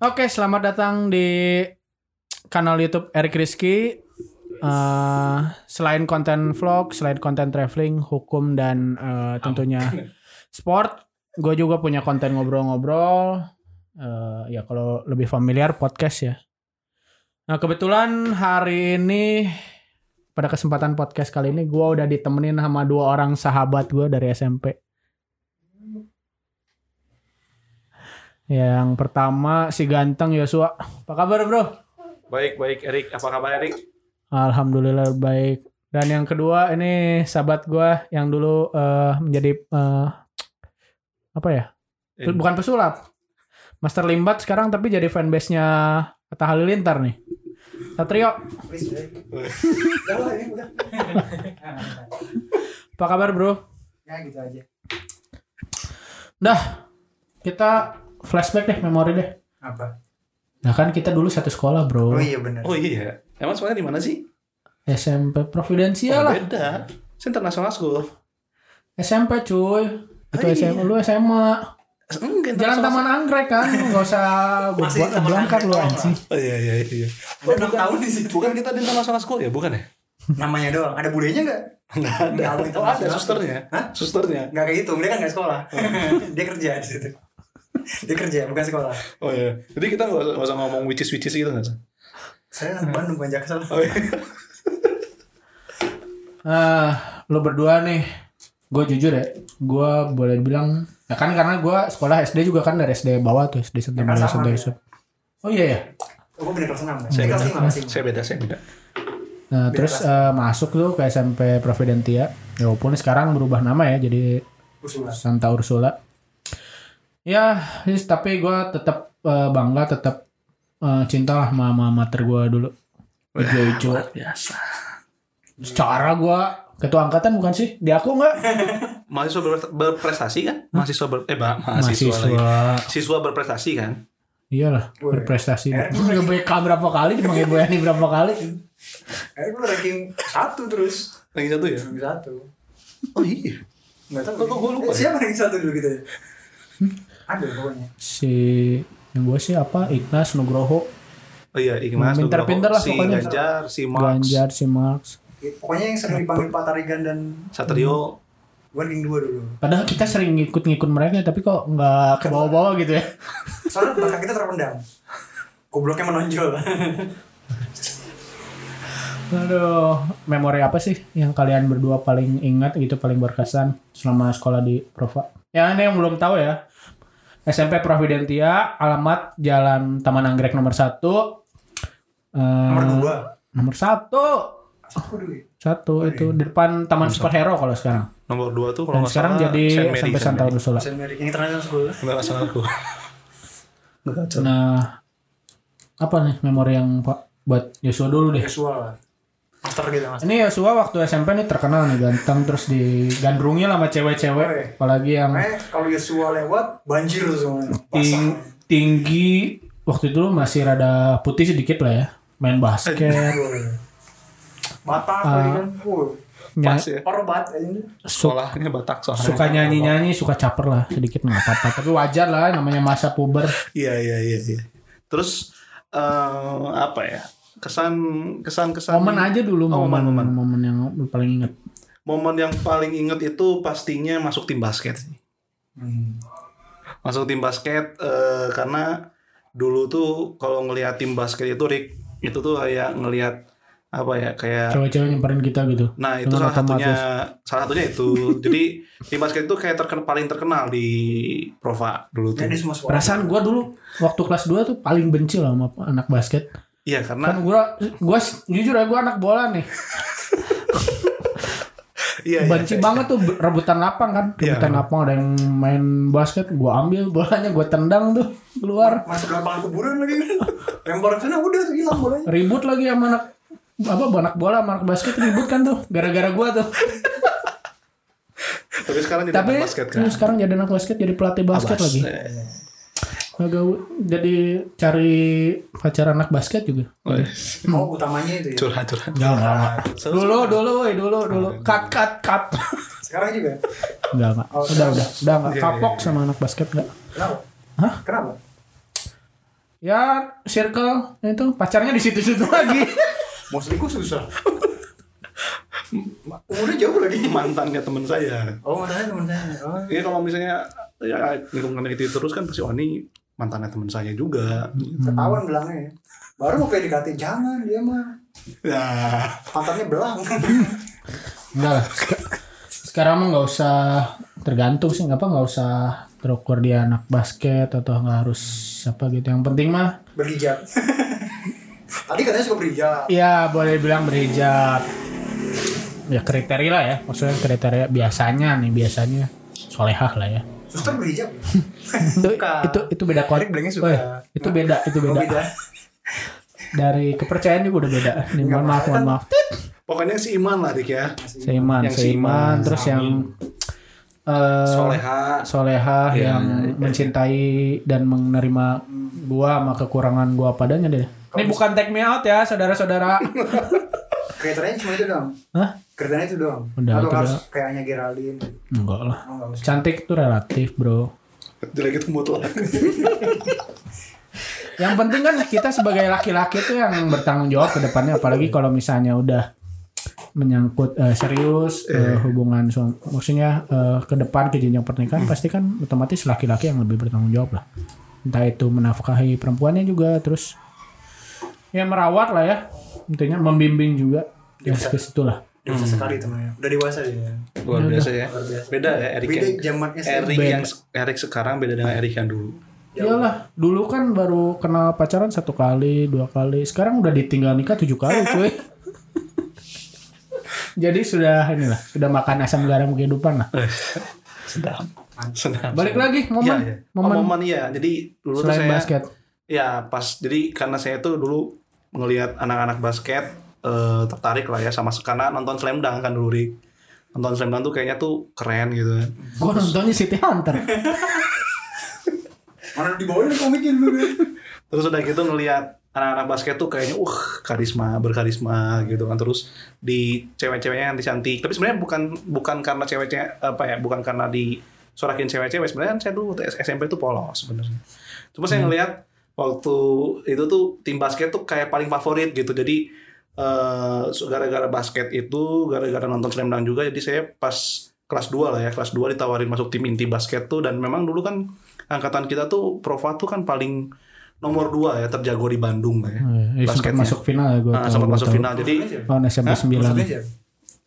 Oke, selamat datang di kanal YouTube Erik Rizky. Eh, selain konten vlog, selain konten traveling, hukum dan eh, tentunya sport, gue juga punya konten ngobrol-ngobrol. Eh, ya kalau lebih familiar podcast ya. Nah kebetulan hari ini pada kesempatan podcast kali ini gue udah ditemenin sama dua orang sahabat gue dari SMP. Yang pertama si ganteng Yosua. Apa kabar bro? Baik, baik Erik. Apa kabar Erik? Alhamdulillah baik. Dan yang kedua ini sahabat gua yang dulu eh, menjadi eh, apa ya? Eh. Bukan pesulap. Master Limbat sekarang tapi jadi fanbase-nya Atta Halilintar nih. Satrio, apa kabar bro? Ya gitu aja. Dah, kita flashback deh, memori deh. Apa? Nah kan kita dulu satu sekolah bro. Oh iya benar. Oh iya. Emang sebenarnya di mana sih? SMP Providensia Oh, lah. beda. Saya international school. SMP cuy. Itu Oh, iya. SMA, lu SMA. Enggak, Jalan Taman Anggrek kan, nggak usah gue Masih buat berangkat lu anjing. Oh iya iya iya. Gua enam tahun di situ. Bukan kita di international school ya, bukan ya? Namanya doang. Ada budenya enggak? Enggak ada. Nggak, Oh ada susternya. Hah? Susternya. Enggak kayak gitu. Dia kan enggak sekolah. Dia kerja di situ. Dia kerja bukan sekolah. Oh iya. Jadi kita nggak usah, ngomong which is which is gitu nggak sih? Saya anak Bandung bukan Jaksel. Oh iya. Ah, lu berdua nih, gue jujur ya, gue boleh bilang, ya kan karena gue sekolah SD juga kan dari SD bawah tuh, SD Santa Ya Santa ya. Yusuf. Oh iya ya. Oh, gue bener kelas 6. Saya kelas beda. 5 masih. Saya beda, saya beda. Nah terus eh, masuk tuh ke SMP Providentia, ya walaupun sekarang berubah nama ya jadi Usulan. Santa Ursula. Ya, sis, tapi gue tetap eh, bangga, tetap eh, cinta lah sama sama mater gue dulu. Ijo-ijo. Luar biasa. Secara gue ketua angkatan bukan sih? Di aku nggak? Mahasiswa ber- berprestasi kan? Mahasiswa ber eh ma- mahasiswa, lagi. Mahasiswa. Siswa berprestasi kan? Iyalah, berprestasi. Eh, Gue BK berapa kali, dipanggil Bu Yani berapa kali. Eh, gue ranking 1 terus. Lagi satu ya? Ranking 1. Oh iya. Enggak tahu. Kok- gua lupa Eh, Siapa ranking 1 dulu gitu ya? Ada pokoknya. Si yang gue sih apa? Ignas Nugroho, Oh iya, Ignas. Pinter-pinter lah si pokoknya. Ganjar, si Max, Ganjar, si Max. Ya, Pokoknya yang sering dipanggil Pak Tarigan dan Satrio. gue ranking 2 dulu. Padahal kita sering ngikut-ngikut mereka, tapi kok nggak ke bawah-bawah gitu ya? Soalnya bakat kita terpendam. Gobloknya menonjol. Aduh, memori apa sih yang kalian berdua paling ingat gitu, paling berkesan selama sekolah di Prova? Ya ini yang belum tahu ya. SMP Providentia, alamat Jalan Taman Anggrek nomor 1. Nomor 2. Nomor 1. Aku dulu ya. Satu itu di depan Taman Superhero kalau sekarang. Nomor 2 tuh kalau nggak sekarang salah jadi sampai Santa. Ursula. Saint Mary. Yang international school. Enggak salah aku. Nah, apa nih memori yang Pak buat Yosua dulu deh. Lah. Master gitu mas. Ini Yosua waktu SMP nih terkenal nih ganteng terus digandrungi lah sama cewek-cewek, apalagi yang Makanya kalau Yosua lewat banjir tuh semuanya. ting- tinggi waktu itu masih rada putih sedikit lah ya, main basket, Batak Ah. lagi kan. Wuh. nya- Pas ya. Korbat ini. su- Sekolahnya Batak soalnya. suka nyanyi-nyanyi, suka caper lah sedikit nggak apa-apa, tapi wajar lah namanya masa puber. Iya iya iya iya. Terus eh, apa ya? Kesan kesan kesan Momen aja dulu Oh, momen, momen, momen yang paling inget. momen yang paling inget itu pastinya masuk tim basket sih. Hmm. Masuk tim basket eh, karena dulu tuh kalau ngelihat tim basket itu Rick itu tuh kayak ngelihat apa ya kayak Cewek-cewek nyamperin kita gitu. Nah itu salah satunya salah satunya itu. Jadi tim basket itu kayak terkenal paling terkenal di Prova dulu tuh. Perasaan gua dulu waktu kelas 2 tuh paling benci lah sama anak basket. Iya karena Kan gua gua jujur ya gua anak bola nih. iya, iya, Benci iya. banget tuh rebutan lapang kan. Iya, Rebutan memang. lapang ada yang main basket, gua ambil bolanya gua tendang tuh keluar. Masuk lapangan kuburan lagi kan. Lempar ke sana udah tuh hilang bolanya. Ribut lagi sama anak apa anak bola sama anak basket ribut kan tuh gara-gara gua tuh. Tapi sekarang jadi Tapi anak basket kan. sekarang jadi anak basket jadi pelatih basket Abas. lagi. Eh, Agak jadi cari pacar anak basket juga. weh, Oh utamanya itu ya. curhat curhat. Enggak, enggak, enggak. Terus- Dulu, dulu, woy, dulu, dulu. Cut, cut, cut. Sekarang juga. Enggak, enggak. Oh, Udah, udah. Udah enggak Iya, kapok iya, iya. sama anak basket enggak. Kenapa? Hah? Kenapa? Ya circle itu pacarnya di situ-situ lagi. Mau selingkuh susah. Umurnya jauh lagi. mantannya teman saya Oh, mantannya teman saya. Oh. Iya kalau misalnya ya lingkungan itu terus kan pasti oh ini mantannya teman saya juga. Ketahuan belangnya ya. Baru mau PDKT jangan dia mah. Ya. Pantatnya belang. Enggak lah. Sek- Sekarang mah nggak usah tergantung sih, apa nggak usah terukur dia anak basket atau nggak harus apa gitu. Yang penting mah Berhijab. Tadi katanya suka berhijab. ya boleh bilang berhijab. Ya kriteria lah ya, maksudnya kriteria biasanya nih biasanya solehah lah ya. Suster berhijab. Itu Suka. itu itu beda. Erik bilangnya suka. Woi, itu beda, itu Oh, beda. beda. Dari kepercayaan juga udah beda. Nih, mohon maaf, mohon maaf. Pokoknya si iman lah Dik ya. Seiman, Yang seiman, seiman, terus yang eh Soleha. solehah Iya, yang mencintai dan menerima gua sama kekurangan gua padanya deh. Ini bukan take me out ya, saudara-saudara. Kriterianya cuma itu doang. Hah? Kriterianya itu doang. Udah, Atau itu harus kayaknya Geraldine. Enggak lah. Oh, enggak. Cantik itu relatif, Bro. Jelek itu mutlak. Yang penting kan kita sebagai laki-laki tuh yang bertanggung jawab ke depannya apalagi kalau misalnya udah menyangkut eh, serius eh, hubungan suami maksudnya eh, ke depan ke jenjang pernikahan pasti kan otomatis laki-laki yang lebih bertanggung jawab lah entah itu menafkahi perempuannya juga terus ya merawat lah ya intinya membimbing juga ya ke situ lah Dewasa sekali temennya. Udah dewasa dia. Luar biasa ya. Luar biasa. Beda ya Erik Beda yang zaman. Erik yang Erik sekarang beda dengan Erik yang dulu. Iyalah, dulu kan baru kenal pacaran satu kali, dua kali. Sekarang udah ditinggal nikah tujuh kali, cuy. Jadi sudah inilah, sudah makan asam garam kehidupan lah. Sedap. Sedap. Balik lagi momen, Iya, iya. Oh, momen, momen iya. Jadi dulu tuh saya basket. Ya pas jadi karena saya tuh dulu ngelihat anak-anak basket eh, tertarik lah ya sama karena nonton Slam Dunk kan dulu Rik. Nonton Slam Dunk tuh kayaknya tuh keren gitu kan. Gue nontonnya City Hunter. Mana dibawain komiknya dulu kan. Terus udah gitu ngelihat anak-anak basket tuh kayaknya uh karisma berkarisma gitu kan terus di cewek-ceweknya yang cantik tapi sebenarnya bukan bukan karena ceweknya apa ya bukan karena di sorakin cewek-cewek sebenarnya kan saya dulu SMP tuh polos sebenarnya cuma saya ngelihat waktu itu tuh tim basket tuh kayak paling favorit gitu jadi eh gara-gara basket itu gara-gara nonton Slam Dunk juga jadi saya pas kelas 2 lah ya kelas 2 ditawarin masuk tim inti basket tuh dan memang dulu kan angkatan kita tuh Prova tuh kan paling nomor 2 ya terjago di Bandung lah ya Eh, sempat Basketnya. masuk final ya gue. Nah, sempat masuk final jadi Lawan SMP 9. Masuk aja.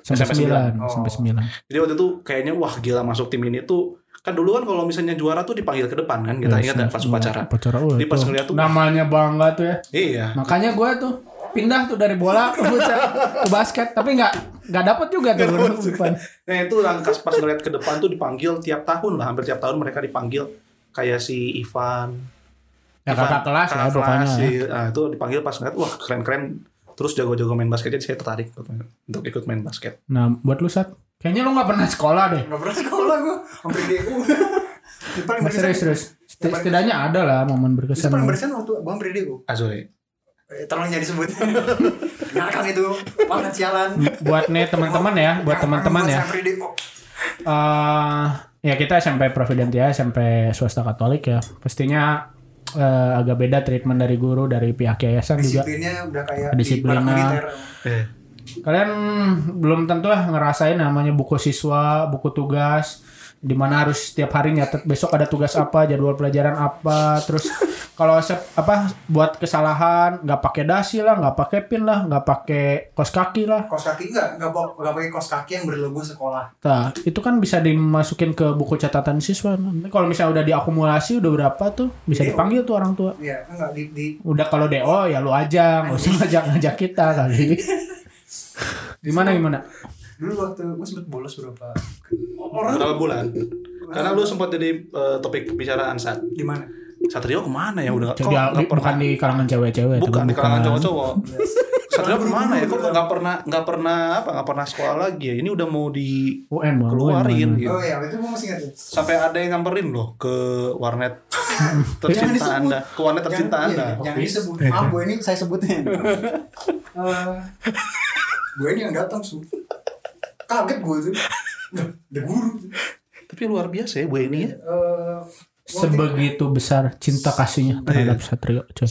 SMP SMP 9. Oh. SMP 9. jadi waktu itu kayaknya wah gila masuk tim ini tuh kan dulu kan kalau misalnya juara tuh dipanggil ke depan kan kita ingat ya pas upacara Upacara oh, Jadi pas ngeliat tuh- Namanya bangga tuh ya. iya Makanya gue tuh pindah tuh dari bola ke futsal ke basket tapi nggak nggak dapet juga tuh depan. Nah itu langkas pas ngeliat ke depan tuh dipanggil tiap tahun lah, hampir tiap tahun mereka dipanggil kayak si Ivan. Ya Ivan, kakak kelas ya kakak pokoknya. kelas, ya. si, nah, itu dipanggil pas ngeliat wah keren-keren terus jago-jago main basket jadi saya tertarik untuk, untuk ikut main basket. Nah buat lu saat kayaknya lu nggak pernah sekolah deh. Nggak pernah sekolah gue. Hampir DU. Itu paling berkesan. serius serius. Seti- Setidaknya ada lah momen Itu berkesan. paling berkesan waktu gue hampir DU. Azuri. Eh, Tolong jangan disebut. Nyalakan itu. Banget sialan. Buat nih teman-teman ya, buat teman-teman ya. Hampir DU. eh ya kita SMP Providentia, SMP swasta Katolik ya. Pastinya eh, agak beda treatment dari guru dari pihak yayasan juga. Disiplinnya udah kayak Kedisiplinan. di militer. Eh, Kalian belum tentu lah ngerasain namanya buku siswa, buku tugas, di mana harus setiap hari nyatet besok ada tugas apa, jadwal pelajaran apa, terus kalau apa buat kesalahan nggak pakai dasi lah, nggak pakai pin lah, nggak pakai kos kaki lah. Kos kaki enggak, pok- enggak pakai kos kaki yang berlogo sekolah. Nah, itu kan bisa dimasukin ke buku catatan siswa. Nanti kalau misalnya udah diakumulasi udah berapa tuh bisa Iya. dipanggil tuh orang tua. Iya, enggak di, di Udah kalau DO ya lu aja, nggak usah ngajak ngajak kita kali. Gimana gimana? dulu waktu gue sempet bolos berapa orang berapa bulan? Karena lu sempat jadi eh, topik pembicaraan saat di mana? Satrio ke mana ya udah Jadi kok di- nggak pernah bukan di kalangan cewek-cewek, bukan di kalangan cowok-cowok. Satrio ke mana ya? Kok nggak pernah nggak pernah apa nggak pernah sekolah lagi ya? Ini udah mau di UN Bang, keluarin UN, gitu. Oh iya, itu gue masih ingat. Sampai ada yang nyamperin loh ke warnet tercinta disebut. Anda, ke warnet tercinta Anda. iya, Jangan disebut. Maaf, gue ini saya sebutnya. Gue ini yang datang su. Kaget gue tuh. Ada guru. Tapi luar biasa ya Bu ini ya. Eh, sebegitu besar cinta kasihnya terhadap Satrio coy.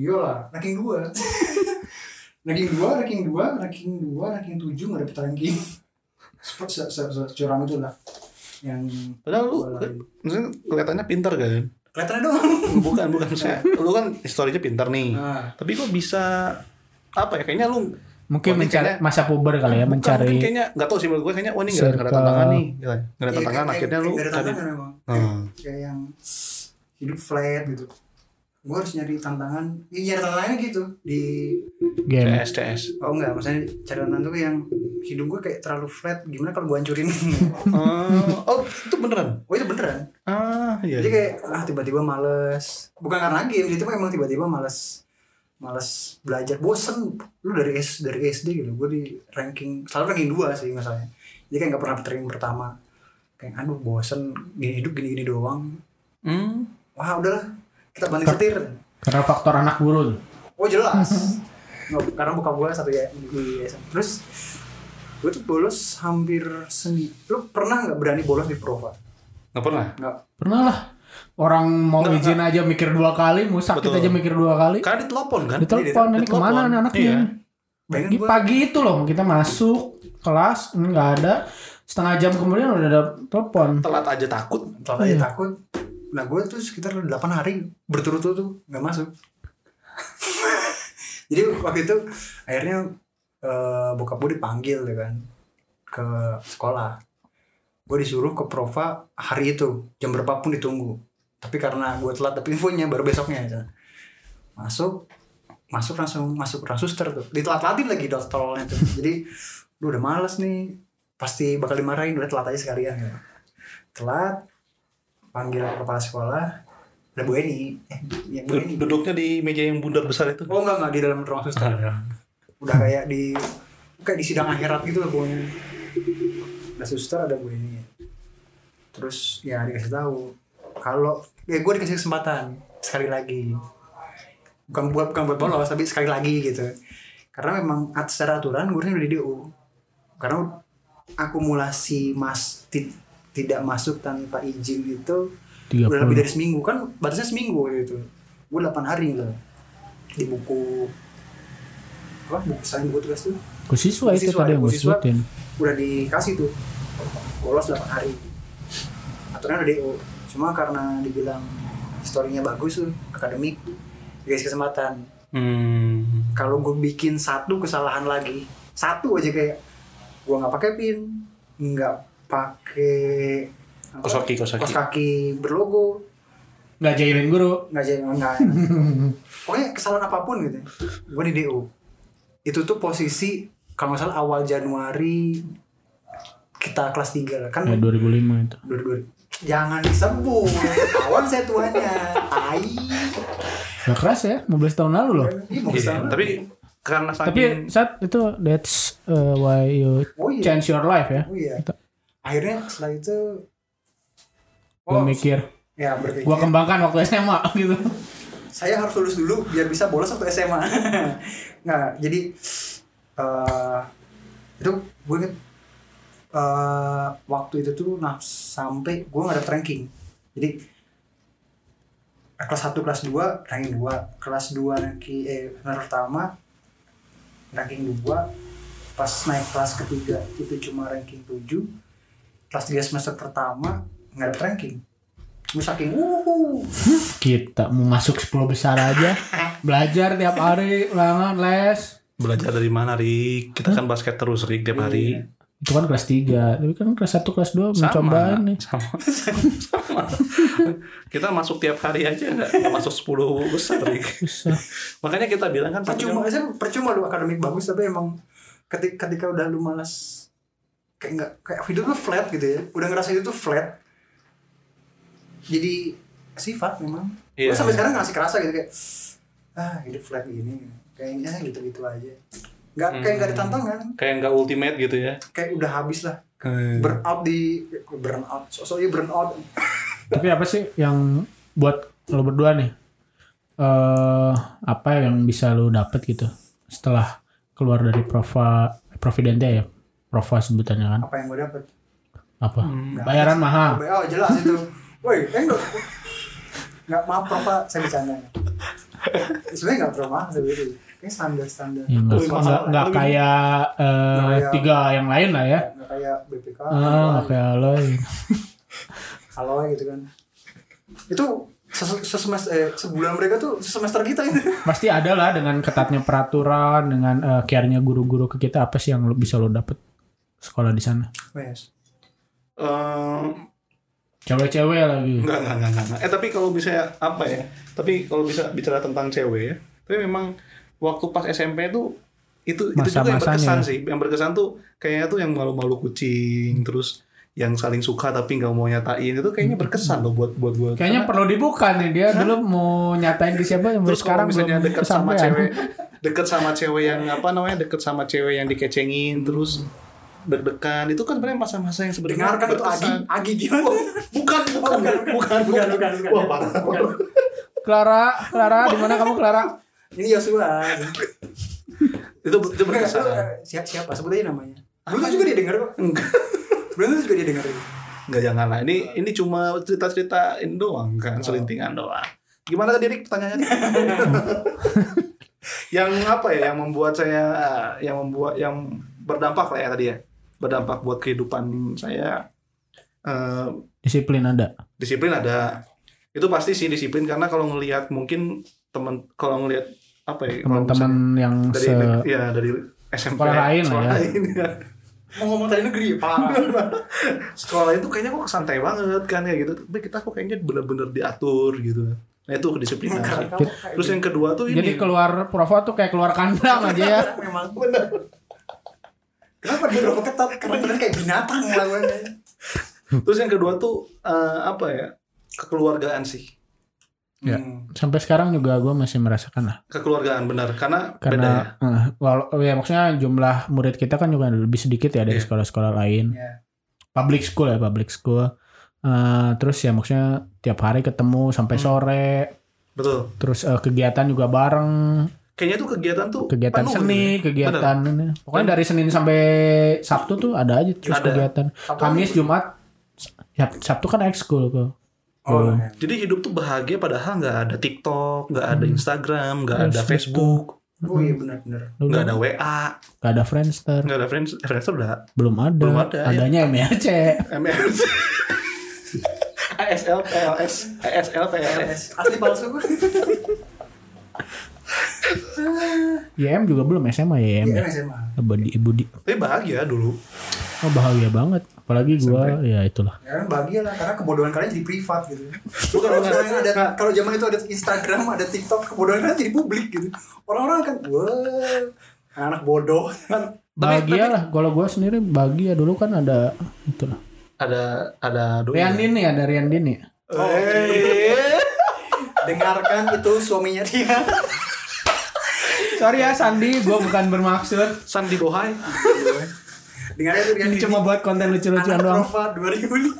Iyalah, ranking 2. ranking 2, ranking 2, ranking 2, ranking 7 nggak dapet ranking. Sport se se se curang itu lah. Yang Padahal lu maksudnya kelihatannya pintar kan? kelihatannya doang. Bukan, bukan maksudnya. lu kan historinya pintar nih. Nah, Tapi kok bisa apa ya? Kayaknya lu Mungkin Oh, ini mencari kayaknya- masa puber kali ya Bukan, mencari mungkin kayaknya nggak tahu sih menurut gue kayaknya wah ini nggak ada- tantangan nih gitu. nggak ada iya, tantangan kayak- akhirnya kayak- lu kayak ada cari tantangan memang. Hmm. Kayak, kayak yang hidup flat gitu. Gue harus nyari tantangan. Iya, nyari tantangannya gitu di game. CS CS Oh enggak, maksudnya cari tantangan tuh yang hidup gue kayak terlalu flat. Gimana kalau gue hancurin? oh, oh itu beneran oh itu beneran. ah iya Jadi kayak ah tiba-tiba males. Bukan karena game, itu emang tiba-tiba males males belajar. Bosen. Lu dari S dari SD gitu. Gue di ranking selalu ranking 2 sih masalahnya. Jadi kayak nggak pernah ranking pertama. Kayak aduh bosen. Gini hidup gini-gini doang. Hmm. wah udahlah. Kita banting setir. Karena faktor anak guru. oh jelas. Nggak, karena buka gue satu ya di SM. terus gue tuh bolos hampir seni. Lu pernah nggak berani bolos di prova nggak pernah? Nggak. Pernah lah. Orang mau Nggak, izin aja mikir dua kali, mau sakit Betul. aja mikir dua kali. karena ditelepon kan Ditelepon, ini ditelepon. ke mana nih anaknya? Iya. Pagi, gue pagi itu loh kita masuk kelas ini nggak ada setengah jam kemudian udah ada telepon telat aja takut Telat aja Iya. takut. Nah gue tuh sekitar 8 hari berturut-turut tuh nggak masuk. Jadi waktu itu akhirnya eh, bokap gue dipanggil ya kan ke sekolah. Gue disuruh ke prova hari itu jam berapapun ditunggu. Tapi karena gue telat tapi infonya baru besoknya. ya. Masuk masuk langsung masuk orang suster tuh. Ditelat-telatin lagi dokternya tuh. Jadi lu udah males nih pasti bakal dimarahin udah telat aja sekalian. Gitu. telat panggil kepala sekolah ada Bu Eni. Eh ya Bu Eni. duduknya di meja yang bundar besar itu? Oh enggak enggak di dalam ruang suster. Udah kayak di kayak di sidang akhirat gitu lah Eni. Ada suster ada Bu Eni. Terus ya dikasih tahu kalau ya gue dikasih kesempatan sekali lagi. Bukan buat bukan buat bolos tapi sekali lagi gitu. Karena memang secara aturan gue udah di DU karena akumulasi mas ti- tidak masuk tanpa izin itu udah lebih 30 dari seminggu. Kan batasnya seminggu gitu gue 8 hari gitu. Di buku apa buku saya buku tugas tuh. Ku siswa itu tadi yang gue sebutin. Udah dikasih tuh. Bolos 8 hari. Aturan udah DO cuma karena dibilang historinya bagus tuh akademik dikasih kesempatan. Hmm. kalau gue bikin satu kesalahan lagi satu aja kayak gue nggak pakai pin nggak pakai kos kaki kos kos kaki kaki berlogo. Nggak jahilin guru. Nggak jadi nggak. Pokoknya kesalahan apa pun gitu gue di DO itu tuh posisi kalau nggak salah awal Januari kita kelas 3 lah. Kan ya 2005 itu. Dua- dua- jangan disebut. Kawan saya tuanya. Tai. Gak keras ya 15 tahun lalu loh. Iya, ke sana. tapi karena tapi saking saat itu that's uh, why you oh iya. change your life ya. Oh iya. Akhirnya setelah itu gue mikir. ya berpikir. Gue kembangkan waktu SMA gitu. Saya harus lulus dulu biar bisa bolos waktu SMA nggak jadi eh itu gue inget eh waktu itu tuh nah sampai gue nggak ada ranking. Jadi kelas 1 kelas 2 ranking 2 kelas 2 ranking eh pertama ranking 2 pas naik kelas ketiga itu cuma ranking 7 kelas 3 semester pertama nggak ada ranking. Gue saking wuhu. Kita mau masuk 10 besar aja. Belajar tiap hari ulangan les. Belajar dari mana Rik? Kita kan basket terus Rik tiap hari. Iya. Itu kan kelas 3 tapi kan kelas 1 kelas 2 mencobain nih. Sama. Sama. Kita masuk tiap hari aja nggak? Nggak masuk 10 besar. Bisa makanya kita bilang kan percuma saya percuma lu akademik bagus tapi emang ketika ketika udah lu malas kayak nggak kayak hidup lu flat gitu ya. Udah ngerasa itu tuh flat. Jadi sifat memang. Iya. Gua sampai sekarang ngasih kerasa gitu kayak ah hidup flat gini kayaknya gitu gitu aja nggak kayak nggak ada tantangan kayak nggak ultimate gitu ya? Kayak udah habis lah. Hmm. burn out di burn out. Sosoknya burn out. Tapi apa sih yang buat lo berdua nih? Eh apa yang bisa lo dapet gitu setelah keluar dari Prova Providentia ya? Prova sebutannya kan? Apa yang gue dapet? Apa? Hmm. bayaran mahal. Oh jelas itu. Woi, eh enggak. Enggak maaf Prof, Pak, saya bercanda. Sebenarnya enggak pernah maaf sebenarnya. Kayak standar-standar. Ya, nggak nggak- nggak kayak eh, Nggak kayak- tiga yang lain lah ya. Enggak kayak BPK. Ah, nggak kayak lo. Halo gitu kan. Itu ses- sesemester eh, sebulan mereka tuh semester kita itu. Pasti ada lah dengan ketatnya peraturan, dengan eh, care-nya guru-guru ke kita apa sih yang lo- bisa lo dapet sekolah di sana? Wes. Ehm, Cewek-cewek lagi. Enggak, enggak, enggak, enggak, enggak. Eh tapi kalau bisa apa ya? Tapi kalau bisa bicara tentang cewek ya. Tapi memang waktu pas SMP itu itu itu juga yang berkesan sih. Yang berkesan tuh kayaknya tuh yang malu-malu kucing, terus yang saling suka tapi nggak mau nyatain itu kayaknya berkesan loh buat buat gue. Kayaknya perlu dibuka nih dia dulu mau nyatain ke siapa yang terus sekarang kalau misalnya deket sama cewek, deket sama cewek yang apa namanya deket sama cewek yang dikecengin terus deg-degan itu kan sebenarnya masa-masa yang sebenarnya Dengarkan itu Agi. Agi gimana? Bukan, bukan, bukan, bukan, bukan, bukan, bukan. Wah, parah. Clara, Clara, di mana kamu Clara? Ini Yosua. itu itu berkesan. Siapa, siapa? Sebut aja namanya. Belum juga dia dengar kok. Enggak. Belum juga dia dengar. Enggak jangan lah. Ini ini cuma cerita-ceritain doang kan, selintingan doang. Gimana tadi Rik pertanyaannya? yang apa ya yang membuat saya yang membuat yang berdampak lah ya tadi ya. Berdampak buat kehidupan saya eh, Disiplin ada. disiplin ada. Itu pasti sih disiplin karena kalau ngelihat mungkin teman kalau ngelihat apa ya kalau Teman-teman yang dari se ya dari SMP Sekolah lain lah ya. lain ya. Mau ngomong tadi negeri, parah. sekolah itu kayaknya kok santai banget kan ya gitu tapi kita kok kayaknya bener-bener diatur gitu nah itu kedisiplinan terus yang kedua tuh ini Jadi keluar provo tuh kayak keluar kandang aja ya. memang benar. Kenapa dia berapa ketat? Karena kalian kayak binatang lawannya. terus yang kedua tuh eh, apa ya kekeluargaan sih Ya. Hmm. Sampai sekarang juga gue masih merasakan lah. kekeluargaan benar karena, beda ya Karena walau ya maksudnya jumlah murid kita kan juga lebih sedikit ya dari Iya. sekolah-sekolah lain. Ya. Public school ya, public school. Eh, terus ya maksudnya tiap hari ketemu sampai Hmm. sore. betul Terus eh, kegiatan juga bareng. kayaknya tuh kegiatan tuh kegiatan penuh seni, gitu. kegiatan ini. Pokoknya dari Senin sampai Sabtu tuh ada aja terus Ada. kegiatan. Sabtu Kamis, Jumat, Sab- Sabtu kan ekskul tuh. Oh, Hmm. ya. jadi hidup tuh bahagia padahal nggak ada TikTok nggak ada Hmm. Instagram nggak Yes, ada. Facebook oh iya benar-benar. Nggak ada WA nggak ada Friendster, nggak ada friends eh, Friendster udah belum ada. Belum ada, ya. Adanya MRC. MRC ASL PLS ASL PLS Asli palsu. YM juga belum SMA YM Iya ya. SMA. Budi Budi. tapi bahagia dulu Oh bahagia banget. Apalagi gua ya itulah. Ya kan bahagia lah karena kebodohan kalian jadi privat gitu. Kalau ada kalau zaman itu ada Instagram, ada TikTok, kebodohan kalian jadi publik gitu. Orang-orang kan wah anak bodoh. kan tapi, Bahagia tapi lah. Kalau gua sendiri bahagia dulu kan ada itulah. ada ada doi. Rian Dini ada Rian Dini. Eh. Dengarkan itu suaminya dia. Sorry ya Sandi, gua bukan bermaksud. Sandi Bohai Dengarkan itu Ini cuma buat konten lucu-lucuan doang. Prova 2005.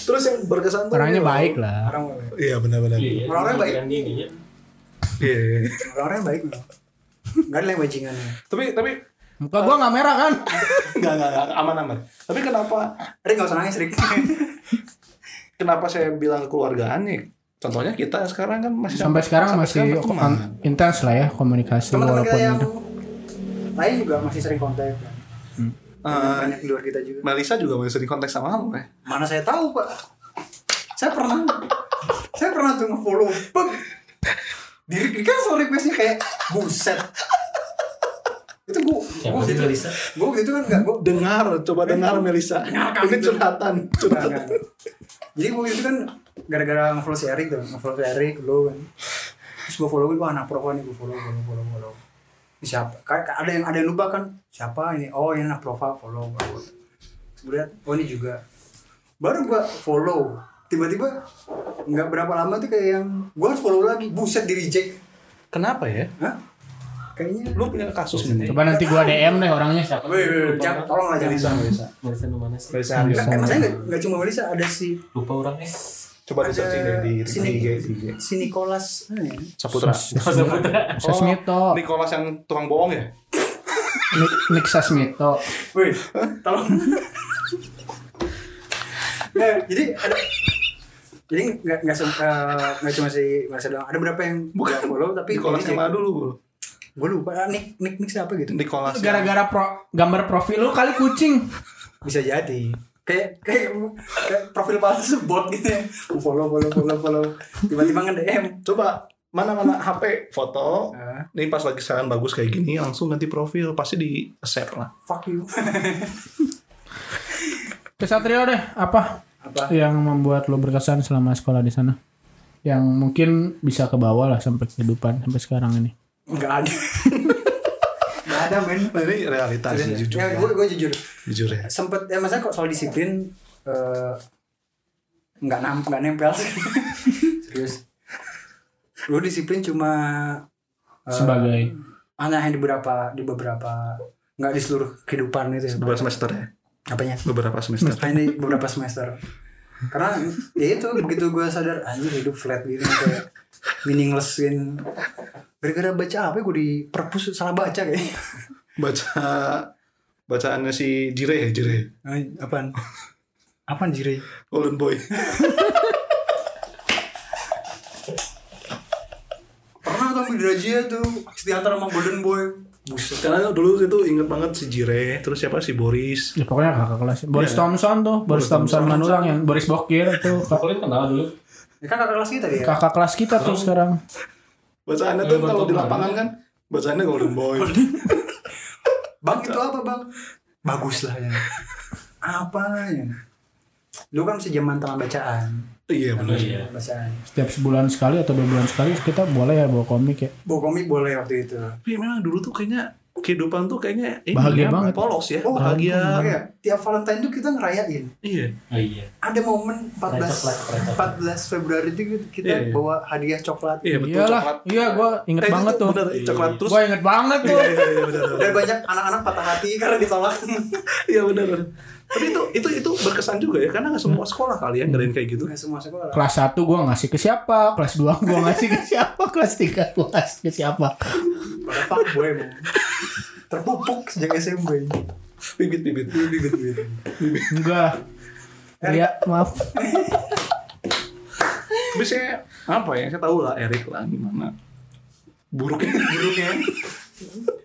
terus yang berkesan tuh Orangnya loh. baik lah. Orang iya benar-benar iya Orang-orang baik. iya. orang-orang baik loh. Enggak ada yang bajingannya. tapi tapi Muka gua nggak merah kan? nggak nggak nggak, aman aman tapi kenapa Rick enggak usah nangis, Rick. kenapa saya bilang kekeluargaan nih contohnya kita sekarang kan masih Sampai sekarang masih berteman. an- intens lah ya komunikasi Teman-teman walaupun kita yang itu. lain juga masih sering kontak kan. Eh, Banyak di luar kita juga. Melisa juga masih sering kontak sama kamu ya Mana saya tahu, Pak. Saya pernah saya pernah tuh nge-follow. Diri kan soal requestnya kayak buset. Itu gua gua gitu. Gua gitu kan enggak gua dengar coba dengar Melisa ini curhatan curhatan. Jadi gue itu kan gara-gara nge-follow si Erik tuh, nge-follow si Erik dulu kan. Terus gue follow wah anak pro nih gue follow, follow, follow, follow. Siapa? Ada yang ada yang lupa kan? Siapa ini? Oh ini anak profile follow. follow. Kemudian oh ini juga. Baru gue follow. Tiba-tiba nggak berapa lama tuh kayak yang gue harus follow lagi. Buset di reject. kenapa ya Hah? Kayaknya. lu punya kasus nih Coba nanti gua DM deh orangnya siapa. Wih, wih, wih, jangan, tolong lah jangan. Melisa Melisa Melisa nu mana sih? Melisa maksudnya nggak- nggak cuma Melisa, ada si Lupa orangnya. Coba di searching deh di si, di IG IG si Nicholas mana ya? Saputra Sasmito, Oh, Nicholas yang tukang bohong ya Nick, Nick Sasmito. Wih, tolong. Nah, jadi ada jadi nggak nggak eh, nggak cuma si Marcel doang ada berapa yang Bukan. follow tapi Nicholas yang mana dulu bro? gue lupa ah, nick nick nick siapa gitu Nicholas Gara-gara pro, gambar profil lu kali kucing. bisa jadi kayak kayak kayak profil palsu bot gitu ya. Follow follow follow follow. Tiba-tiba nge DM Coba mana-mana HP foto. Nih pas lagi sekarang bagus kayak gini langsung ganti profil pasti di accept lah. fuck you. Kesatrio deh, apa? Apa? Yang membuat lo berkesan selama sekolah di sana? Yang mungkin bisa ke bawah lah sampai kehidupan sampai sekarang ini. nggak ada ada men Nah, ini realitas sih jujur. ya, Ya, gue gue jujur Jujur ya. sempet ya maksudnya kok soal disiplin eh, nggak nam nggak nempel sih serius gue disiplin cuma eh, Sebagai hanya di beberapa di beberapa nggak di seluruh kehidupan itu ya. Beberapa semester ya. apanya Beberapa semester. hanya di beberapa semester karena ya itu begitu gue sadar anjir hidup flat gitu kayak meaningless kan gara-gara baca apa gue di perpus salah baca kayak Baca bacaannya si Jire ya Jire. apaan apaan jire Golden Boy. pernah tuh Setiantara sama Golden Boy. Buset. Karena dulu itu inget banget si Jire, terus siapa si Boris. ya pokoknya kakak kelas. Boris Thompson tuh, Boris Thompson Manulang yang Boris Bokir itu kak- Kalian kenal dulu. ya kan kakak kelas kita dia. Kakak kelas kita tuh sekarang. Bacaannya tuh kalau di lapangan kan bacaannya Golden Boy. bang itu apa bang? Bagus lah ya. Apa ya lu kan masih zaman taman bacaan iya benar. Iya. bacaan Setiap sebulan sekali atau dua bulan sekali kita boleh ya bawa komik ya. bawa komik boleh waktu itu Tapi memang dulu tuh kayaknya kehidupan tuh kayaknya ini Bahagia ya, banget. polos ya, Oh, bahagia. Oh ya, tiap Valentine tuh kita ngerayain. Iya. Oh iya. Ada momen 14 Coklat, coklat. 14 Februari itu kita Iya, iya. bawa hadiah coklat. Iya betul Iyalah, coklat. iya gue inget Eh, banget itu tuh. Bener, coklat terus. Gue inget banget tuh. Iya iya iya benar. benar. Dan banyak anak-anak patah hati karena ditolak. Iya benar. benar. Tapi itu itu itu berkesan juga ya karena nggak semua sekolah kali ya ngadain kayak gitu. Nggak semua sekolah. Kelas 1 gue ngasih ke siapa, kelas 2 gue ngasih ke siapa, kelas 3 gue ngasih ke siapa. Pada fuckboy emang. Terpupuk sejak SMP. Bibit bibit. Bibit bibit. Enggak. Iya, maaf. Tapi saya apa ya? Saya tahu lah Erik lah gimana. Buruknya Buruknya.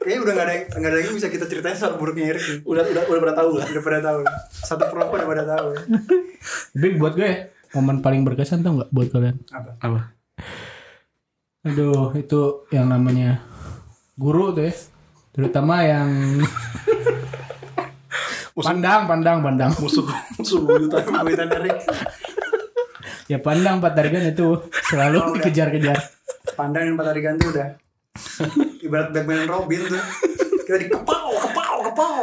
Kayaknya udah nggak ada nggak ada yang bisa kita ceritain soal buruknya Erik. nih. udah udah udah pada tahu lah. Udah pada tahu. Satu perokok udah pada tahu. ya. Tapi buat gue momen paling berkesan tau nggak buat kalian? Apa? Apa? Aduh, itu yang namanya guru tuh ya. Terutama yang pandang, pandang, pandang. Musuh musuh buyutan. Buitan Erik. Ya pandang Pak Targan itu selalu dikejar-kejar. Pandang dan Patah Diganti udah ibarat Batman dan Robin tuh kita dikepau kepau kepau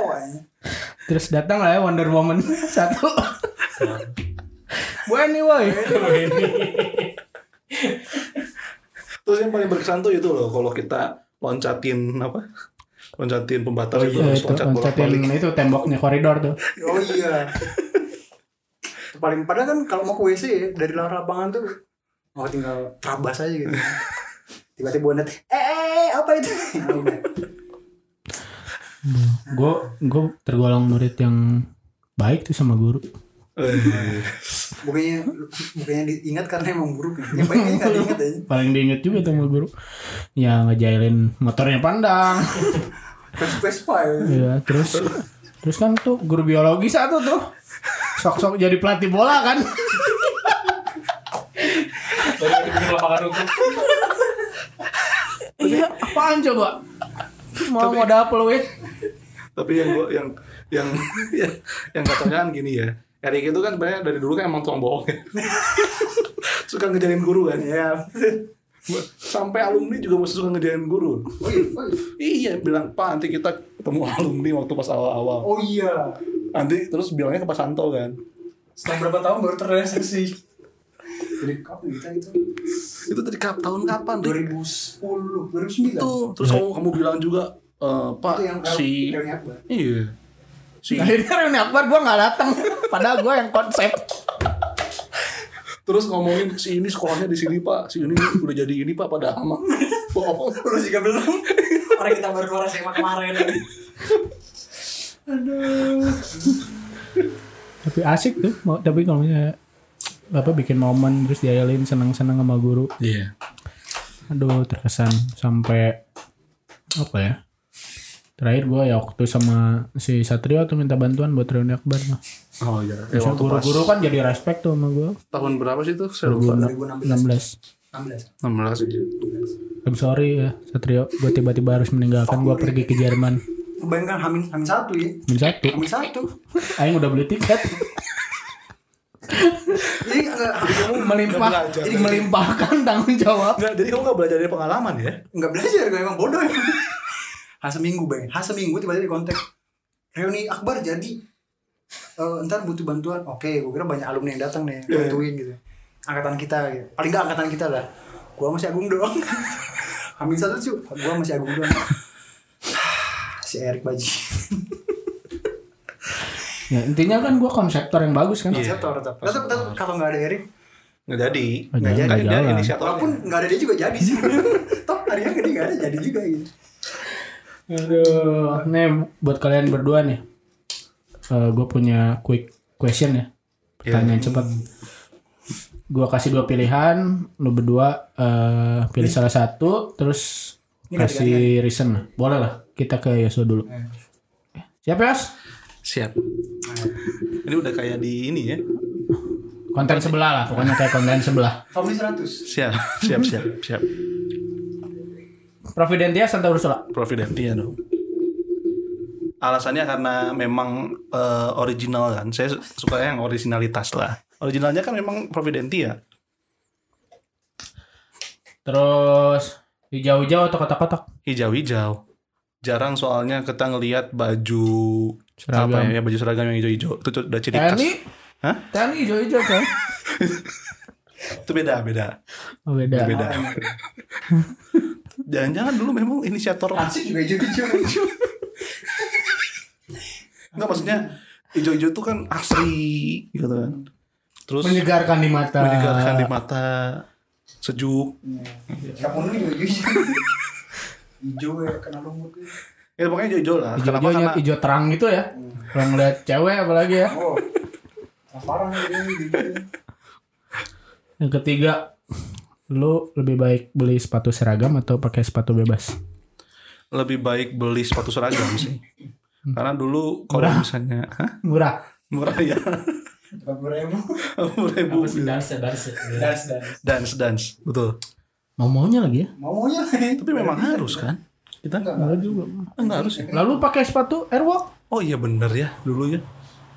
Terus datang lah ya Wonder Woman satu. Bu ini woi. Terus yang paling berkesan tuh itu loh kalau kita loncatin apa? Loncatin pembatas itu Ya, terus itu loncat loncatin itu temboknya koridor tuh. oh iya Itu paling padahal kan kalau mau ke WC ya, dari luar lapangan tuh oh tinggal terabas aja gitu tiba-tiba bonnet eh, eh apa itu. Gue gue tergolong murid yang baik tuh sama guru. Eh, bukannya bukannya diingat karena emang buruk ya yang baiknya nggak diingat aja Paling diinget juga tuh sama guru. Ya ngejailin motornya pandang. Vespa ya Iya, terus terus kan tuh guru biologi satu tuh. Sok-sok jadi pelatih bola kan. Dari bikin lapangan hukum. Apaan coba? Mau mau dapet lu ya? tapi yang gua yang yang yang, yang kacaunya kan gini ya. Erik itu kan sebenarnya dari dulu kan emang tukang bohong ya. suka ngejarin guru kan. ya Sampai alumni juga masih suka ngejarin guru. oh iya oh iya, Iya, bilang, Pak nanti kita ketemu alumni waktu pas awal-awal. oh iya Nanti terus bilangnya ke Pak Santo kan. setelah berapa tahun baru terrealisasi jadi kapan kita itu Itu tadi kap tahun kapan? Rik? 2010 2009 Itu terus kamu kamu bilang juga eh, Pak itu yang si iya si Akhirnya Reuni Akbar gue gak datang. Padahal gue yang konsep. terus ngomongin si ini sekolahnya di sini Pak si ini udah jadi ini Pak pada ama bohong Lu juga belum Orang kita baru keluar SMA kemarin Tapi asik tuh. Mau- Tapi kalau misalnya Bapak bikin momen terus diayalin senang-senang sama guru. Iya. Aduh terkesan sampai apa ya? Terakhir gue ya waktu sama si Satrio tuh minta bantuan buat reuni akbar mah. Oh iya. Ya, waktu pas guru-guru kan jadi respect tuh sama gue. tahun berapa sih? Saya lupa. 2016 16. 16 16 sih. I'm sorry ya Satrio, gue tiba-tiba harus meninggalkan gue pergi ke Jerman. bayangkan hamin hamin satu ya Min satu, hamin satu Aing udah beli tiket. Jadi habis kamu Melimpah, jadi melimpahkan tanggung jawab. Enggak, jadi kamu enggak belajar dari pengalaman ya? nggak belajar gue emang bodoh emang. Ha seminggu bang. Ha seminggu tiba-tiba di kontak. Reuni akbar jadi. Eh, ntar butuh bantuan. Oke gue kira banyak alumni yang datang nih bantuin gitu. Angkatan kita gitu. Paling nggak angkatan kita lah. Gue masih agung doang. Amin satu cu. Gue masih agung doang. Si Erik Baji Ya intinya kan gue konseptor yang bagus kan. konseptor tetap tetap tetap kalau nggak ada Erik Nggak jadi. Nggak Nggak jadi, jadi. Dia jalan. inisiatornya. walaupun nggak ada dia juga jadi sih toh harinya gede nggak ada jadi juga gitu Aduh, nih buat kalian berdua nih. gue punya quick question ya. Pertanyaan cepat. Gue kasih dua pilihan, lu berdua eh, pilih salah satu, terus Ini kasih reason lah. Boleh lah, kita ke Yosua dulu. Siap Yos? Siap. Ini udah kayak di ini ya. Konten sebelah lah, pokoknya kayak konten sebelah. Family 100 Siap, siap, siap, siap. Providentia Santa Ursula. Providentia dong. Alasannya karena memang eh, original kan. Saya suka yang originalitas lah. Originalnya kan memang Providentia. Terus hijau-hijau atau kotak-kotak? Hijau-hijau. Jarang soalnya kita ngelihat baju Seragam. apa ya, baju seragam yang hijau-hijau. Itu tuh udah ciri khas. TNI? Hah? TNI hijau-hijau kan? Itu beda, beda. Oh, beda. Beda. Jangan-jangan dulu memang inisiator Asik juga hijau-hijau Enggak maksudnya hijau-hijau itu kan asri gitu kan. Terus Menyegarkan di mata. menyegarkan di mata, sejuk. Kamu juga hijau Hijau ya kena lumut Ya pokoknya hijau-hijau lah. Kenapa? Karena hijau terang gitu ya. Kalau ngeliat cewek apalagi ya. Oh Yang ketiga, lu lebih baik beli sepatu seragam atau pakai sepatu bebas? lebih baik beli sepatu seragam sih. Karena dulu kalau misalnya Hah? Murah. murah ya. Puluh ribu Murah ribu. Darse, darse. Dance dance Dance dance, betul. Mau maunya lagi ya? Mau maunya Tapi memang harus kan? Kita Enggak Enggak juga. enggak harus ya. Lalu pakai sepatu airwalk? Oh iya bener ya dulu ya.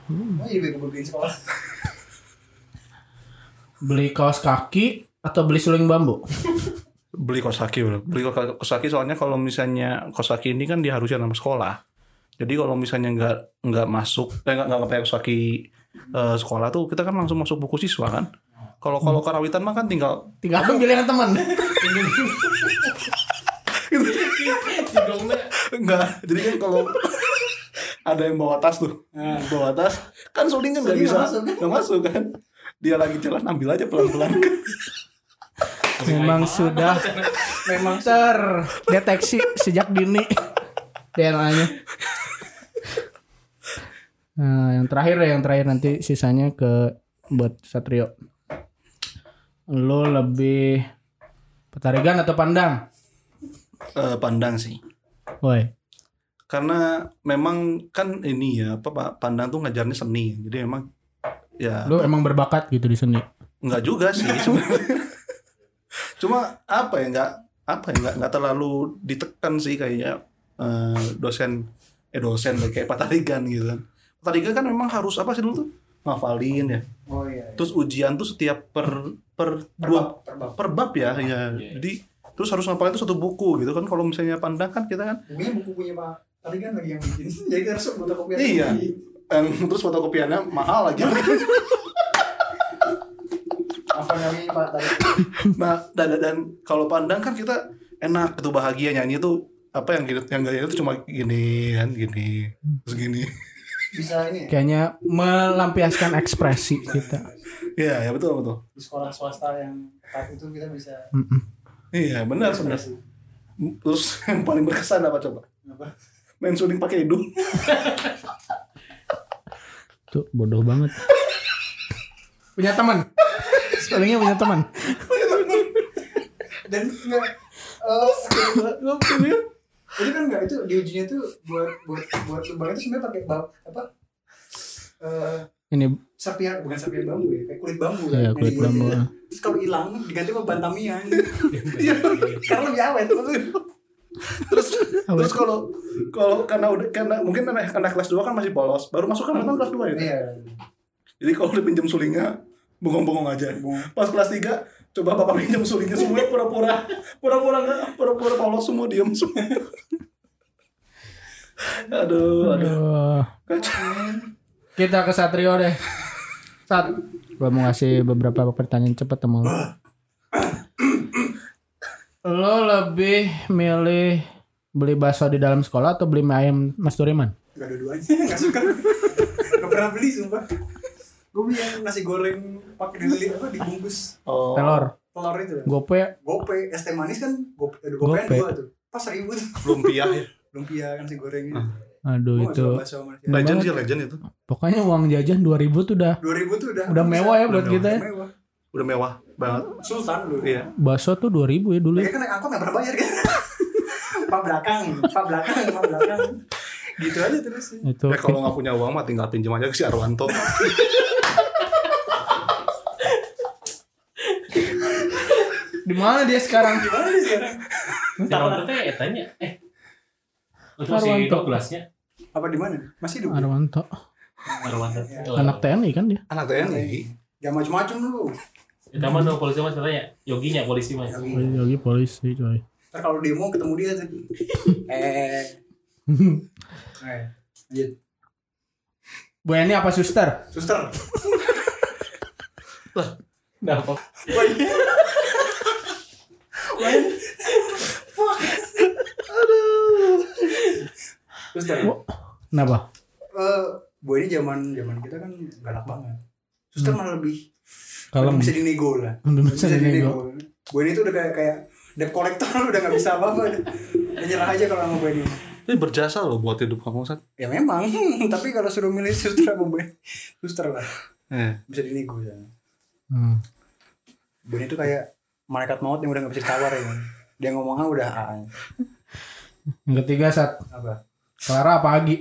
Oh iya sekolah Beli kaos kaki atau beli suling bambu? Beli kaos kaki bro. Beli kaos kaki soalnya kalau misalnya kaos kaki ini kan diharuskan sama sekolah. Jadi kalau misalnya nggak nggak masuk, eh, nggak nggak pakai kaos kaki eh, sekolah tuh kita kan langsung masuk buku siswa kan. Kalau kalau karawitan mah kan tinggal Tinggal ambil yang teman. enggak. Jadi kan kalau ada yang bawa tas tuh, bawa tas kan suling kan nggak bisa nggak masuk, kan? nggak masuk kan. Dia lagi jalan ambil aja pelan pelan. Memang sudah memang terdeteksi sejak dini DNA-nya. Nah, yang terakhir ya, yang terakhir nanti sisanya ke buat Satrio. Lo lebih petarigan atau pandang? Eh, pandang sih. Woi, Karena memang kan ini ya apa Pak pandang tuh ngajarnya seni. Jadi memang ya lo emang berbakat gitu di seni. Enggak juga sih sebenarnya. Cuma apa ya enggak apa ya enggak enggak terlalu ditekan sih kayak eh, dosen eh dosen kayak Patarigan gitu kan. Patarigan kan memang harus apa sih dulu tuh? Ngafalin ya. Oh iya Terus ujian tuh setiap per per dua Perbab per bab ya ya. Jadi terus harus ngafalin itu satu buku gitu kan. Kalau misalnya pandang kan kita kan Bukunya buku punya Pak Tadi kan lagi yang bikin Jadi kita harus fotokopian Iya. em, terus fotokopiannya mahal lagi. Apa namanya Pak tadi Nah, dan, dan, dan kalau pandang kan kita enak itu bahagia nyanyi tuh apa yang gitu yang gaya itu cuma gini kan gini terus gini Bisa ini ya, Kayaknya melampiaskan ekspresi kita. Iya, ya betul betul. Di sekolah swasta yang ketat itu kita bisa Mm-mm. Iya, benar benar. ekspresi. Terus yang paling berkesan apa coba? Apa? Main suling pakai hidung. Itu bodoh banget. punya teman. Spellingnya punya teman. dan enggak eh, itu kan enggak itu diujinya tuh buat buat buat lubang itu sebenarnya pakai bab apa eh Ini serpihan bukan serpihan bambu ya kayak kulit bambu kan. Ya kulit bambu. gitu. terus kalau hilang diganti sama bantamian Iya, karena lebih awet terus terus kalau kalau karena udah karena mungkin karena, karena kelas 2 kan masih polos baru masuk kan kan kelas 2 ya iya. Jadi kalau udah pinjam sulingnya bengong-bengong aja. Pas kelas 3 coba bapak pinjam sulingnya semua pura-pura pura-pura enggak pura-pura polos semua diem semua. Aduh aduh. Aduh. kacau Kita ke Satrio deh. Sat, gua mau ngasih beberapa pertanyaan cepat sama lo. lo lebih milih beli bakso di dalam sekolah atau beli mie ayam Mas Duriman? Gak dua-duanya, gak suka. Gak pernah beli sumpah. Gue beli yang nasi goreng pakai dibeli apa dibungkus. Oh. Telur, telur itu gope, Gope, es teh manis kan? Gope, ada gopean Gope. dua tuh. Pas seribu tuh. Lumpia ya? Lumpia kan nasi gorengnya aduh gak itu. legend banget. sih legend itu Pokoknya uang jajan 2000 tuh udah 2000 tuh udah udah mewah ya buat Udah kita ya. Mewah udah mewah banget Sultan lu iya Bakso tuh 2000 ya dulu. Mereka kan naik angkot gak pernah bayar kan Pak belakang, pak belakang, pak belakang Gitu aja terus Itu ya kalau nggak punya uang mah tinggal pinjam aja ke si Arwanto di mana dia sekarang? Gimana nih sekarang? Siapa tuh teh tanya eh itu masih Arwanto. kelasnya Apa di mana? Masih hidup? Arwanto, Arwanto. Anak TNI kan dia. anak TNI Jangan macem-macem lu Kita mah no polisi mas. Katanya Yoginya polisi mas. Lagi polisi coy. Ntar kalau demo ketemu dia tuh Eh. Eh Lanjut. Bu Eni apa suster? Suster. Nah, apa? Suster Kenapa? Eh, Bu ini zaman zaman kita kan galak banget. Suster malah lebih Kalem. lebih bisa dinego lah. Lebih bisa dinego. Bu ini tuh udah kayak kayak debt collector udah nggak bisa apa-apa. Udah nyerah aja kalau sama Bu ini. ini berjasa loh buat hidup kamu Sat Ya memang, tapi kalau suruh milih suster sama Bu ini, suster lah eh. bisa dinego ya. Hmm. Bu ini tuh kayak malaikat maut yang udah nggak bisa ditawar ya. Dia ngomong ah udah ah. Yang ketiga saat Apa? Clara apa Agi?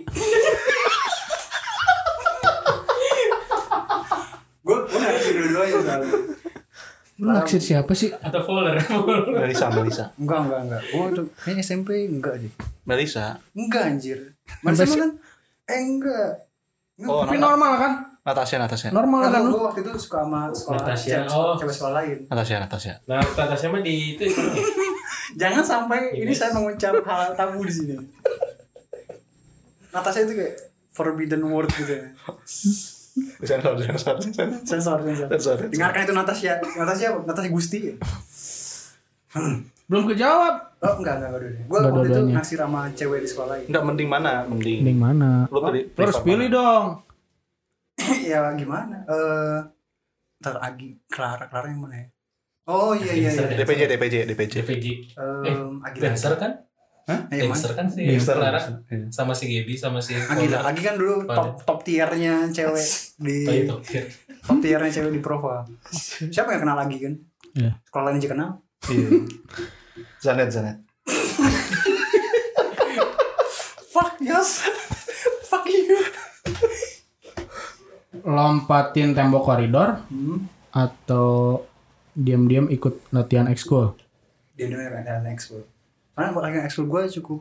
Gue gue ngasih dua-duanya soalnya. Lu naksir siapa sih? Atau Fuller Melisa Melisa Enggak enggak enggak. Gue tuh kayaknya SMP enggak deh. Melisa Enggak anjir. Si- kan? Eh enggak. Oh, Tapi Nata- normal kan? Natasha Natasha Normal kan lu? gue waktu itu suka sama sekolah Natasha, cewek, oh. cewek sekolah lain. Natasha Natasha Nah kata siapa di itu Jangan sampai ini saya mengucap hal tabu di sini. Natasha itu kayak forbidden word gitu ya. sensor sensor sensor Sensor, sensor. Sensor. Dengarkan itu Natasha. Natasha? Natasha Gusti ya? Belum kejawab. Oh enggak, enggak, enggak Gue waktu itu naksir sama cewek di sekolah lain. Enggak mending mana mending Mending mana? lu pilih Lu harus pilih mana? dong. ya gimana? Eh Ntar Agi, Clara, Clara yang mana ya? Oh iya iya iya. DPJ DPJ DPJ JPG Um, Agi Dancer kan Hah? Eh, mana? Dancer kan si Gangster. Clara sama si Gaby sama si Agi lah, Agi kan dulu top top tiernya cewek di Oh itu top tiernya cewek di Prova. Siapa yang kenal lagi kan? Iya. Sekolah lain aja kenal. Iya. Zanet Zanet Fuck yes. Fuck you. Lompatin tembok koridor Hmm. atau diam-diam ikut latihan ekskul? Dia dulu yang ada ekskul. Karena buat latihan ekskul gue cukup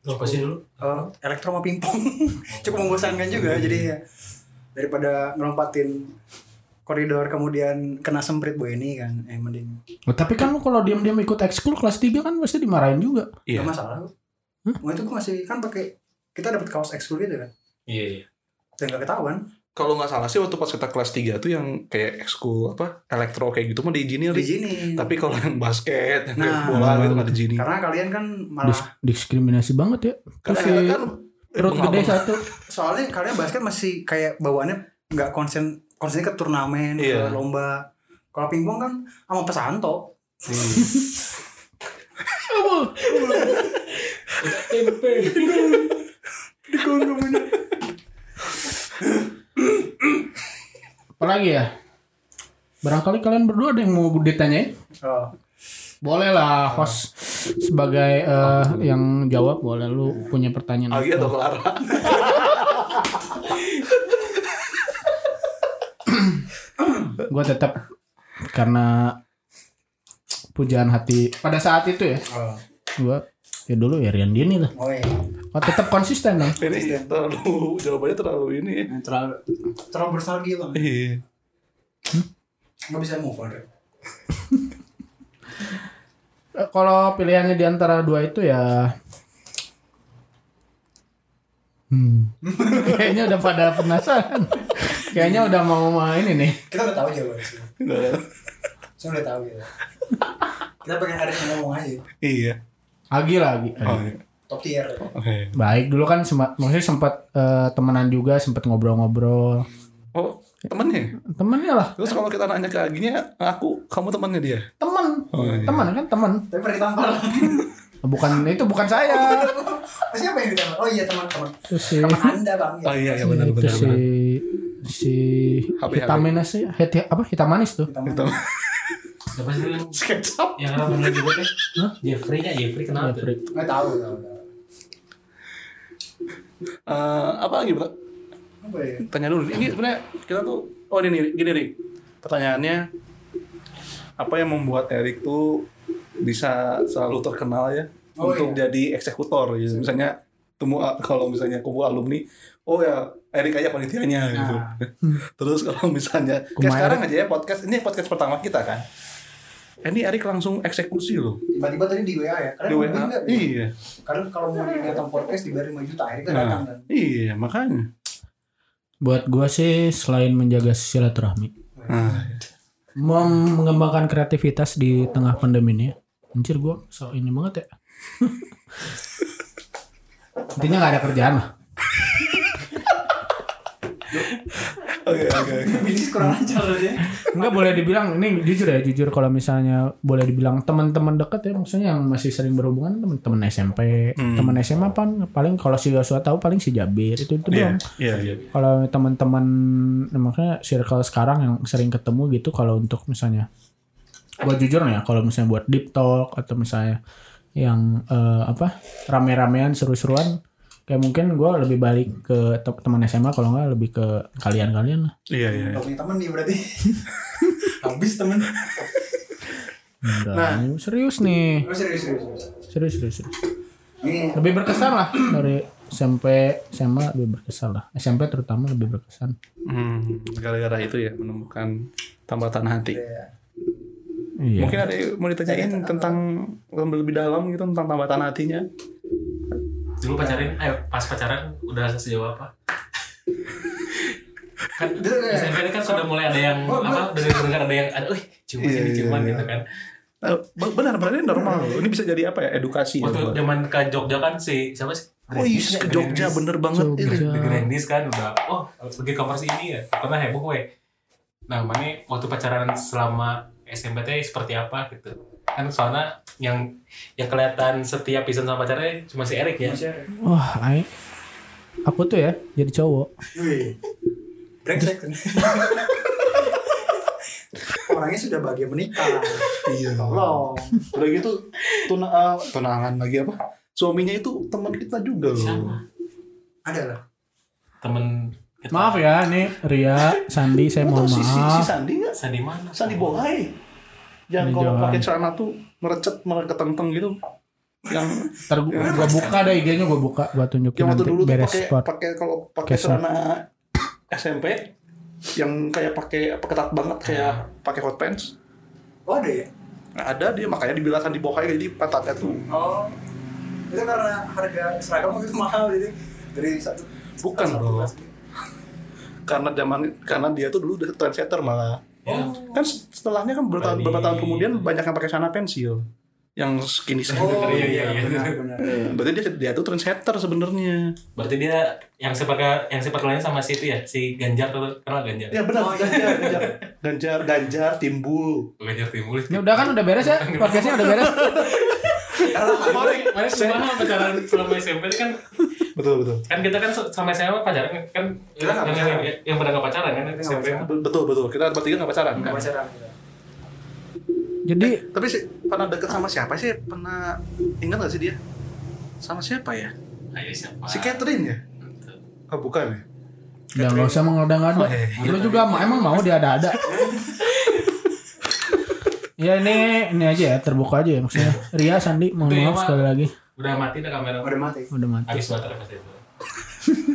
Apa sih dulu eh, elektro sama pingpong. cukup membosankan juga. Jadi ya daripada ngelompatin koridor kemudian kena semprit bu ini kan, eh mending Oh, tapi kan lu kalau diam-diam ikut ekskul kelas 3 kan pasti dimarahin juga. iya Gak masalah. Mau itu gue masih kan pakai kita dapat kaos ekskul gitu kan. Iya iya Dan gak ketahuan. Kalau nggak salah sih waktu pas kita kelas 3 tuh yang kayak ekskul apa elektro kayak gitu mah diizinin Di tapi kalau yang basket yang Nah. bola gitu nggak diizinin. Karena kalian kan malah Dis- diskriminasi banget ya. Terus si karena kan perut gede satu. soalnya kalian basket masih kayak bawaannya nggak konsen konsennya ke turnamen Iya. ke lomba. Kalau pingpong kan sama pesanto. Tempe lagi ya? Barangkali kalian berdua ada yang mau ditanyain? Oh. Boleh lah host sebagai eh, yang jawab boleh lu punya pertanyaan. Agi atau Clara? Gue tetap karena pujaan hati pada saat itu ya. Oh. Gue ya dulu ya Rian Dini lah. Oh iya. Oh tetap konsisten dong. Ini terlalu jawabannya terlalu ini. Terlalu terlalu bersalgi bang. Iya. Nggak bisa move on. Eh, Kalau pilihannya di antara dua itu ya Hmm. Kayaknya udah pada penasaran. Kayaknya udah mau main ini nih. Kita udah tahu jawabannya sih. Saya udah tahu gitu. Kita pengen Arif yang ngomong aja. Iya. Agi lagi. Oh, iya. Top tier. Oke. Baik dulu kan sempat maksudnya sempat eh, temenan juga, sempat ngobrol-ngobrol. Oh, temennya? Temennya lah, Terus kalau kita nanya ke Aginya, aku kamu temannya dia? teman. Oh, iya. Teman kan teman. Tapi pernah ditampar. Bukan itu bukan saya. Siapa yang ditampar? Oh iya teman-teman. Itu si Teman anda bang. Oh iya, iya benar itu benar. si si HB. hitamanis sih, hit, apa hitam manis tuh. Itu Siapa sih yang SketchUp. yang orang lagi juga teh? Jeffrey nya Jeffrey kenapa tuh? Nggak tahu tahu tahu. Eh, apa lagi, Bro? Apa ya? Tanya dulu. Ini sebenarnya kita tuh oh ini nih, gini Rik. Pertanyaannya apa yang membuat Erik tuh bisa selalu terkenal ya Oh, untuk iya. jadi eksekutor gitu. Misalnya temu kalau misalnya kumpul alumni, oh ya Erik aja panitianya gitu. Nah. Terus kalau misalnya kayak sekarang aja ya podcast ini podcast pertama kita kan. Ini Erik langsung eksekusi loh. Tiba-tiba tadi di WA ya. Karena Di WA. enggak? Iya. Karena kalau mau datang podcast dibayar 5 juta, akhirnya kan datang Nah, kan. iya, makanya. Buat gua sih selain menjaga silaturahmi, Nah, mem- mengembangkan kreativitas di tengah pandemi ini. Anjir gua so ini banget ya. Intinya nggak ada kerjaan lah. Oke, oke. oke. Ini kurang lancar ya. Enggak boleh dibilang ini jujur ya jujur kalau misalnya boleh dibilang teman-teman dekat ya maksudnya yang masih sering berhubungan teman-teman SMP, Hmm. teman SMA pan paling kalau si Joshua tahu paling si Jabir itu itu Iya, doang. iya, iya. Kalau teman-teman maksudnya circle sekarang yang sering ketemu gitu kalau untuk misalnya gua jujur nih ya kalau misalnya buat deep talk atau misalnya yang eh, apa rame-ramean seru-seruan kayak mungkin gua lebih balik ke te- teman SMA kalau nggak lebih ke kalian-kalian lah. Iya, iya. Gak punya temen nih berarti. Habis temen. Enggak, Nah. ini serius nih. Oh serius serius. serius. Serius, serius, serius. Ini Lebih berkesan lah dari SMP, SMA lebih berkesan lah. SMP terutama lebih berkesan. Hmm, gara-gara itu ya menemukan tambatan hati. ya, Iya. Mungkin ada yang mau ditanyain tentang lebih dalam gitu tentang tambatan hatinya. Dulu pacarin, eh pas pacaran udah sejauh apa? kan ya. SMP ini kan sudah mulai ada yang gua- apa dengar dengar ada yang ada, wih ciuman Iya, sini iya, ciuman iya. gitu kan. Eh, be- benar, benar ini normal. Ini bisa jadi apa ya? Edukasi. ya, Waktu buat- zaman ke Jogja kan si siapa sih? Oh iya, ke Jogja bener banget. Jogja. ini. The Grandis kan udah oh pergi kamar si ini ya karena heboh we nah mana waktu pacaran selama SMP teh seperti apa gitu kan soalnya yang yang kelihatan setiap season sama pacarnya cuma si Erik ya. Wah, ai. Aku tuh ya jadi cowok. Wih. Brengsek. Orangnya sudah bahagia menikah. Iya. Tolong. Udah gitu tuna, eh, tunangan lagi apa? Suaminya itu teman kita juga loh. Siapa? Ada lah. temen kita. Maaf ya, nih Ria, Sandi, saya Mau mohon si, si, si maaf. Sandi nggak? Sandi mana Sandi Bohai. Yang kalau pakai celana tuh merecet mereketenteng gitu. Yang Ntar gua, gua buka deh IG-nya gua buka, gua tunjukin yang waktu nanti dulu beres pakai spot. pakai kalau pakai celana SMP yang kayak pakai apa ketat banget kayak pakai hot pants. Oh ada ya? Nah, ada dia makanya dibilang Sandi Bohai jadi pantatnya tuh Oh. Itu karena harga seragam itu mahal jadi dari satu Bukan, bro. kelas. karena zaman karena dia tuh dulu udah trendsetter malah. Ya Kan setelahnya kan beberapa tahun, tahun kemudian banyak yang pakai celana pensil. Yang skinny skinny. Oh Iya, iya iya, iya. benar benar. Berarti dia dia tuh trendsetter sebenarnya. berarti dia yang sepakat yang sepakat lainnya sama si itu ya si Ganjar tuh kenal Ganjar Ya benar, Oh, iya. Ganjar, Ganjar, Ganjar, Ganjar, Timbul. Ganjar Timbul Ini udah kan udah beres ya? Podcastnya udah beres. Mana cuma pacaran selama SMP kan Betul betul. Kan kita kan sama SMA pacaran kan Kita nggak yang, pacaran. yang, yang pada nggak pacaran kan Kita nggak SMP. pacaran. Betul betul. Kita bertiga nggak pacaran Nggak kan? pacaran kita. Jadi Tapi sih pernah deket sama siapa sih? Pernah ingat gak sih dia? Sama siapa ya? Ayo siapa? Si Catherine ya? Oh bukan ya? udah nggak usah mengada-ngada. Lu juga emang mau dia ada-ada. ya ini ini aja ya terbuka aja ya maksudnya. Ria Sandi mohon ya, maaf sekali lagi Udah mati dah kamera. Udah mati. udah mati. Habis baterai pas itu.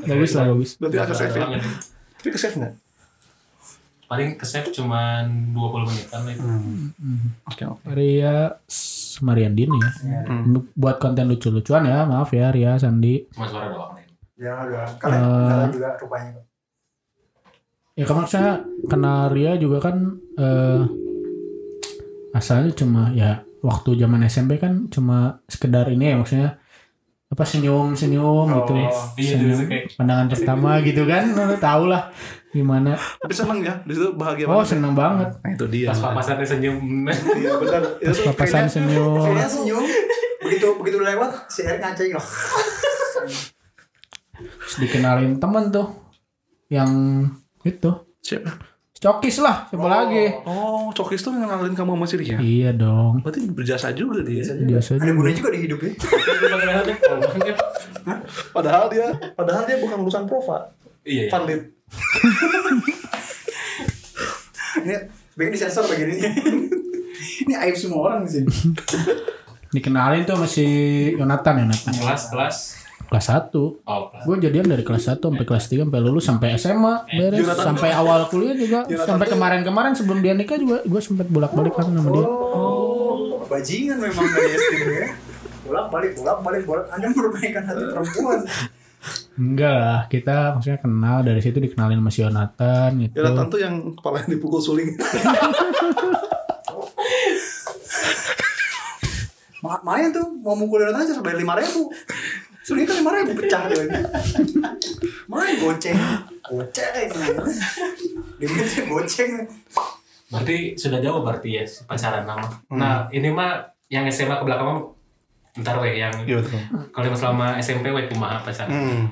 Bagus lah bagus. Berarti ada save ya? Tapi ke save nggak? Paling ke save cuman 20 menitan lah itu. Oke oke. Ria Mariandin ya. Hmm. Buat konten lucu-lucuan ya, maaf ya Ria Sandi. Cuma suara doang nih. Ya udah. Kalian kenalan juga rupanya. kok. Ya kan maksudnya kenal Ria juga kan eh, asalnya cuma ya waktu zaman SMP kan cuma sekedar ini ya maksudnya apa senyum senyum Oh, gitu iya, senyum gitu, kayak- pandangan pertama gitu kan lu tau lah gimana Tapi seneng ya? Di situ bahagia oh banget. seneng banget Nah itu dia. Pas papasannya senyum. Iya benar. Itu tuh papasan kayaknya senyum Kayaknya senyum. Begitu begitu lewat si Erik ngaceng loh. Terus dikenalin temen tuh yang itu siapa? Cokis lah siapa lagi Oh, Cokis tuh ngenalin kamu sama si Ria. iya dong Berarti berjasa juga dia. biasa Ada juga gunanya juga di hidup ya. Padahal dia, padahal dia bukan lulusan Prova. Iya, iya. Pandit. Ini sebaiknya disensor bagian ini. ini aib semua orang di sini. dikenalin tuh sama si Yonatan Yonatan Kelas, kelas. Kelas 1 Oh. Gue jadian dari kelas 1 sampai kelas 3 sampai lulus sampai SMA beres sampai awal kuliah juga sampai kemarin-kemarin sebelum dia nikah juga gue sempet bolak-balik kan sama dia. Oh, bajingan memang dari SD ya. Bolak balik, bolak. Anda merupakan hati perempuan. Enggak lah, kita maksudnya kenal dari situ dikenalin sama si Yonatan gitu. Ya tuh yang kepalanya dipukul suling. Ma- Main tuh mau mukulin orang aja bayar lima ribu. Sulit kan lima ribu pecah dia. Main goceng, goceng. Dia goceng. Berarti sudah jauh berarti ya pacaran nama. Nah, ini mah yang SMA ke belakang mah ntar weh yang Iya betul. kalau yang selama SMP weh kumaha pacaran. Hmm.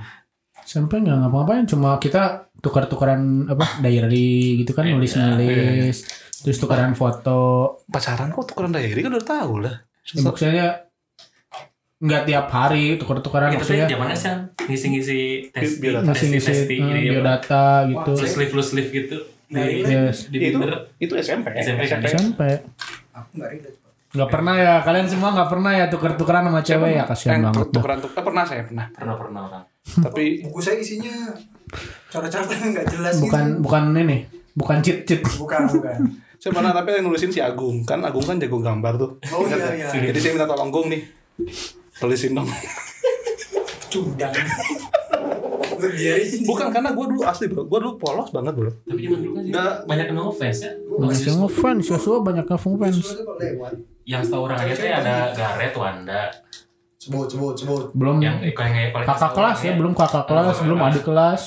Sampai nggak ngapa-ngapain, cuma kita tukar-tukaran apa diary gitu kan Iya, nulis-nulis, terus tukaran foto. Pacaran kok tukeran diary kan udah tahu lah. Ya, maksudnya nggak tiap hari tukar-tukaran Itu tuh maksudnya zamannya sih ngisi-ngisi tes Bi- biodata. tes ngisi-ngisi tes eh, ini apa? biodata gitu. Wah, sleeve lu sleeve gitu. Nah, Yes. di itu itu SMP. SMP kan? SMP. Aku nggak relate. Nggak pernah ya, kalian semua nggak pernah ya tuker-tukeran sama cewek ya kasihan Eh, banget. tukeran tukeran pernah saya pernah. Pernah pernah orang. Tapi Buku saya isinya cara-cara yang nggak jelas Bukan gitu. bukan ini, bukan cheat cheat. Bukan, bukan. saya pernah tapi yang nulisin si Agung kan Agung kan jago gambar tuh. Oh iya ya? iya. Jadi saya minta tolong Gung nih. Tulisin dong. Cundang. Bukan karena gue dulu asli bro, gue dulu polos banget bro. Tapi zaman dulu kan Nggak. banyak yang ngefans ya. Banyak yang ngefans, Joshua banyak yang ngefans. Yang setahu orang aja ada Garet, Wanda, Sebut, sebut, sebut. Belum yang yang yang paling kakak kelas ya, belum kakak kelas, belum adik kelas,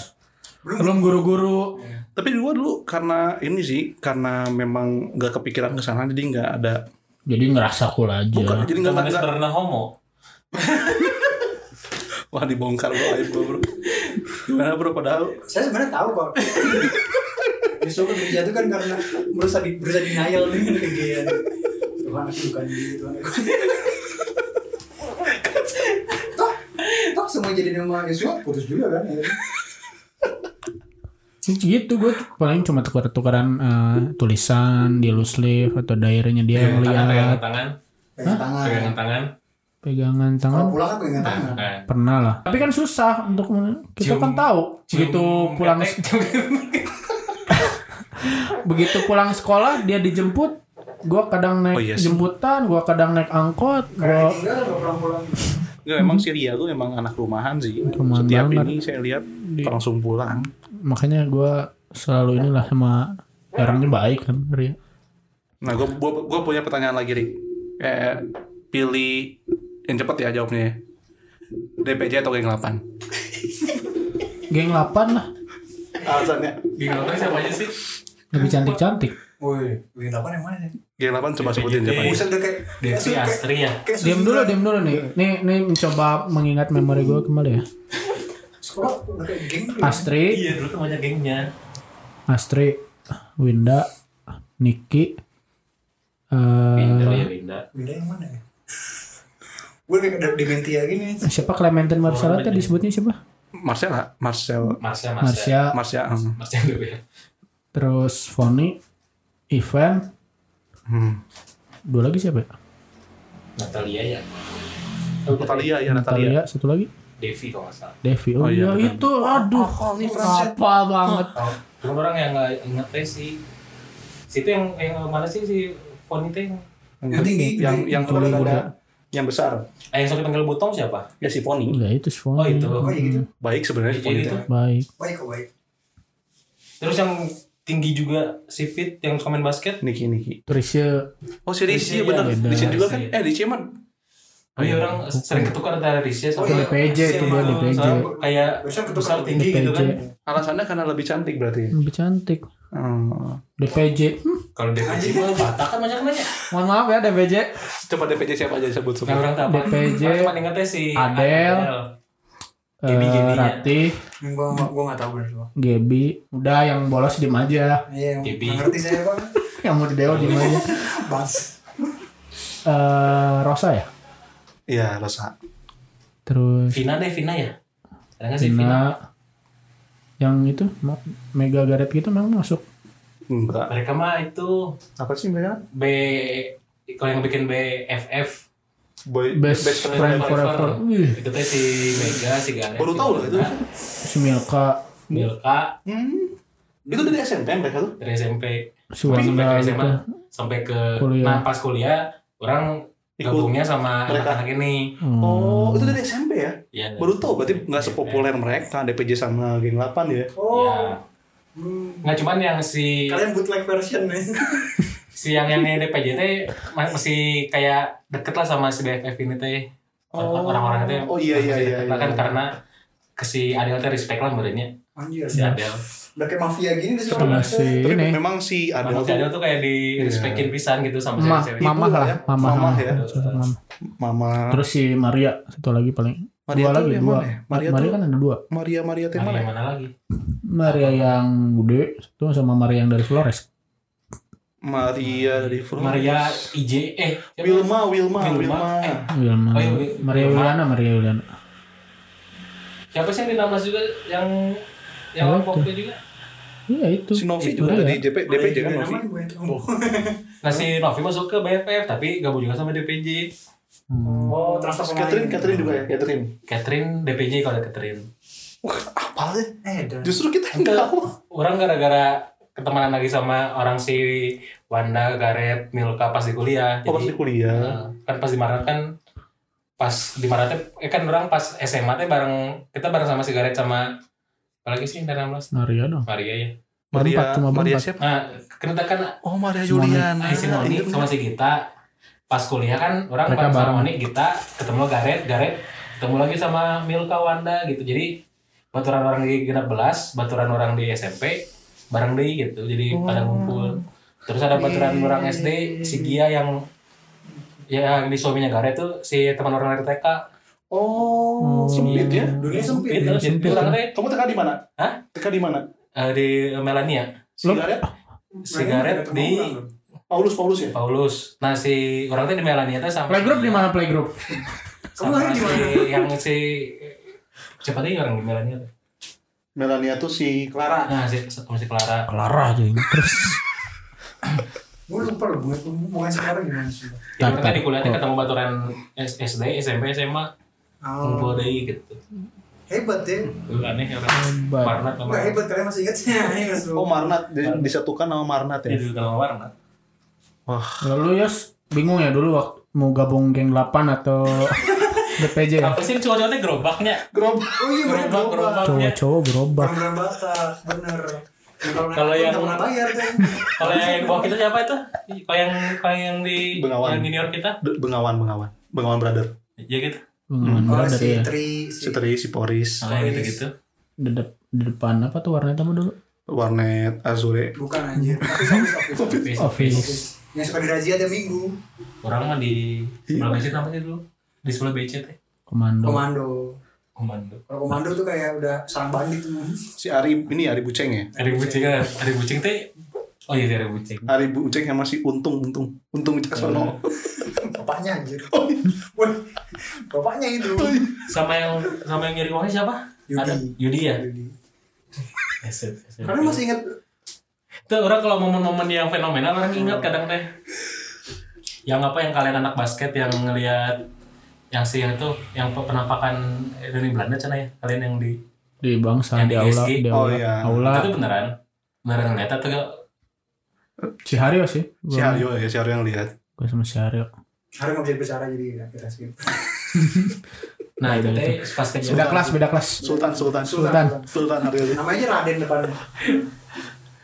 belum guru-guru. Tapi gue dulu karena ini sih karena memang nggak kepikiran ke sana jadi nggak ada. Jadi ngerasa cool aja. Bukan, jadi nggak sederhana homo. Wah dibongkar bro aib gue bro. Gimana bro padahal Saya sebenarnya tahu kok. Justru kerja itu kan karena berusaha di, berusaha denial dengan kegiatan. Tuhan aku bukan gitu. Tuhan aku. toh, toh semua jadi nama Yesua putus juga kan ya. gitu gue paling cuma tukar-tukaran eh, tulisan di loose sleeve atau diary-nya dia yang lihat tangan, tangan. pegangan tangan. Pegangan Kalau tangan pulang kan pegangan Nah, tangan. kan. pernah lah tapi kan susah untuk kita Cium- kan tahu begitu Cium pulang ketek. begitu pulang sekolah dia dijemput gue kadang naik Oh, iya sih. jemputan gue kadang naik angkot pulang-pulang. Enggak, emang si Ria tuh emang anak rumahan sih. Rumahan Setiap banget. ini saya lihat langsung pulang. makanya gue selalu inilah sama orangnya baik kan Ria Nah, gue gua, punya pertanyaan lagi, Rik. Eh, pilih yang cepat ya jawabnya. ya. DPJ atau geng 8? geng 8 lah Alasannya? Di Indonesia siapa aja sih? lebih cantik-cantik Woi, wih delapan yang mana nih? Geng 8 coba sebutin siapa aja. Buset kayak Devi kayak- Astri ya. kayak diam dulu diam dulu nih nih nih mencoba mengingat memori gue kembali ya Oh, kayak geng. dulu. Astri, Iya dulu kan banyak gengnya. Astri, Winda, Niki, Winda eh ya Winda. Beda yang mana ya? Gue kayak ada dementia gini. siapa Clementine Marcella tadi disebutnya siapa? Marcel Marcel. Marcia, Marcia. Marsha BBM. terus Foni, Ivan, Hmm. dua lagi siapa ya? Natalia ya. Natalia ya Natalia Natalia, satu lagi Devi kalau nggak salah. Devi. Oh, Oh, iya, iya, itu, aduh, nih, Francis. apa banget. Oh, cuma orang yang nggak inget teh si situ yang yang mana sih si Foni teh yang Yang tinggi. yang yang Tinggi. ada yang besar eh, yang sampai panggil butong siapa? ya si Pony Enggak itu Foni. Oh itu. Oh iya gitu. baik sebenarnya si Pony teh. Baik. Baik kok baik. Terus yang tinggi juga si Pit yang suka main basket. Niki Niki Trisha oh si bener iya. Rishi juga kan eh Rishi mah Oh iya orang sering ketukar antara Risha Oh, sama iya. DPJ itu dia, sama- DPJ. sama kayak besar tinggi gitu kan. alasannya karena lebih cantik berarti lebih cantik. Hmm. DPJ. Hmm, Kalau DPJ mah batak kan banyak banyak. mohon maaf ya DPJ. coba DPJ siapa aja disebut Nah, semua orang tahu. DPJ, cuma ingetnya si Adele. Gaby, Eh, Gaby-nya. Ratih, Gue gue nggak tahu bener semua. Gaby, udah yang bolos diem aja. Iya, nggak ngerti saya bang. Yang mau di dewa diem aja. Bas. Eh, Rosa ya? iya Rosa Terus Vina deh, Vina ya. Ada nggak sih Vina? Vina. Yang itu Mega Gareth gitu memang masuk. enggak Mereka mah itu apa sih mereka B kalau yang bikin BFF boy Best, friend, forever. Wih, itu teh si Mega, si Gareth. Baru tahu loh itu. Si Milka, Milka hmm. itu dari SMP mereka tuh dari SMP si sampai ke gitu. SMA sampai ke Kuliah. nah pas kuliah orang Ikut gabungnya sama anak-anak ini. Hmm. oh itu dari SMP ya Ya, baru tahu berarti nggak sepopuler mereka DPJ sama geng 8 ya Oh. Ya. Hmm. Nggak cuman yang si Kalian bootleg version nih. si yang yang DPJ teh ma- masih kayak deket lah sama si BFF ini teh orang-orang itu oh iya iya iya, iya. kan karena ke si Adel teh respect lah sebenarnya Anjir. si Adel Udah kayak mafia gini deh Sama si tapi ini memang si Adel tuh Adel tuh kayak di respectin pisan gitu sama Ma cewek-cewek mamah lah, ya. mamah, Mamah lah. ya. Mamah. Mama Terus si Maria satu lagi paling Maria dua tuh lagi yang dua. mana ya? Maria Maria tuh- kan ada dua. Maria Maria Nah, mana yang ya? mana lagi Maria yang gede itu sama Maria yang dari Flores. Maria dari Flores Maria IJ eh? Wilma Wilma Wilma. Wilma Eh, Wilma. Oh, iya, Maria Wilma. Juliana, Maria Juliana. siapa sih yang di 16 juga yang yang Oh, waktu juga Iya itu. si Novi Itu juga dia. dari JP DPJ kan Novi nah si Novi masuk ke BFF tapi gabung juga sama DPJ Hmm. Oh, transfer. Catherine Catherine juga ya? Catherine? Catherine DPJ kalau ada Catherine. Wah apa sih? Eh, dan justru kita yang tahu. Orang gara-gara ketemuan lagi sama orang si Wanda, Gareth, Milka pas di kuliah. oh pas di kuliah. eh, kan pas di Maret kan pas di Maret teh, eh kan orang pas SMA teh bareng kita bareng sama si Gareth sama apalagi sih dari 16 Maria dong. Maria ya. Maria Maria berempat. siapa? Nah, kita kan oh Maria Si Juliana eh, si Moni Ingat, sama si Gita pas kuliah kan orang Mereka bareng Gita ketemu Gareth, Gareth ketemu lagi sama Milka Wanda gitu. Jadi baturan orang di genap belas, baturan orang di SMP bareng deh gitu. Jadi pada ngumpul. Terus ada baturan orang SD si Gia yang yang di suaminya Gareth tuh si teman orang dari TK. oh sempit ya dunia sempit. Sempit, ya. orang teh kamu teka di mana Hah? teka di mana eh, di Melania. si Lo- Gareth Si Gareth di Paulus Paulus ya Paulus. Nah si orang teh di Melania teh sama Playgroup di mana playgroup? Kamu sama lagi di si mana? yang si siapa tadi orang di Melania tuh? Melania tuh si Clara Nah, si sama si Clara. Clara aja ini. Terus Gue lupa loh, bukan, bukan sekarang gimana sih. Ya, kan di kuliah teh ketemu baturan S- SD, SMP, SMA, Oh, ngumpul deui gitu. hebat ya. Aneh orang hebat. Warnat sama hebat, kalian masih ingat sih. Oh. Marnat di- disatukan sama Marnat ya Itu kalau Warnat. Wah Lalu Yos bingung ya dulu waktu mau gabung geng 8 atau DPJ ya? Apa sih cowok-cowok teh gerobaknya? gerobak Oh iya, bener Gerobak, gerobak. gerobaknya. Cowok-cowok berubah. Beneran Batak, bener. Kalau yang- pernah bayar tuh. Kalau yang bawah kita siapa itu? Kalau yang kalau yang di Bengawan. yang York kita? Bengawan Bengawan Bengawan brother Ya gitu. Bengawan Oh, brother si ya. Tri, si Tri si Poris Nah, yang gitu-gitu. Di, dep- di depan apa tuh warnanya apa dulu? Warnet Azure Bukan anjir. Office, office, office. Office. Yang suka dirazia tiap minggu. Orang mah di sebelah BC namanya dulu. Di sebelah BC teh. Komando. Komando. komando Kalau komando tuh kayak udah sarang bandit tuh. Si Ari ini Ari Buceng ya. Ari Bucing kan Ari Bucing teh oh iya Ari Bucing Ari Buceng yang masih untung untung untung Wicaksono. Bapaknya anjir. Oh, Bapaknya itu. sama yang sama yang nyari uangnya siapa Yudi. ada Yudi ya Yudi. Eset, eset. Karena masih ingat Tuh orang kalau momen-momen yang fenomenal orang ingat kadang teh. Yang apa yang kalian anak basket yang ngelihat yang si yang itu yang pe- penampakan dari Belanda cina ya kalian yang di Di bangsa Yang di di aula, GSG. di Oh, aula. iya. Aula itu beneran beneran ngeliat atau gak? si Haryo sih. Si Aryo ya, si Aryo yang lihat. Gue sama si Haryo. hari nggak bisa bicara jadi ya, kita skip. Nah itu teh pas Beda kelas, beda kelas. Sultan Sultan Sultan. Sultan Aryo. Namanya aja Raden depannya.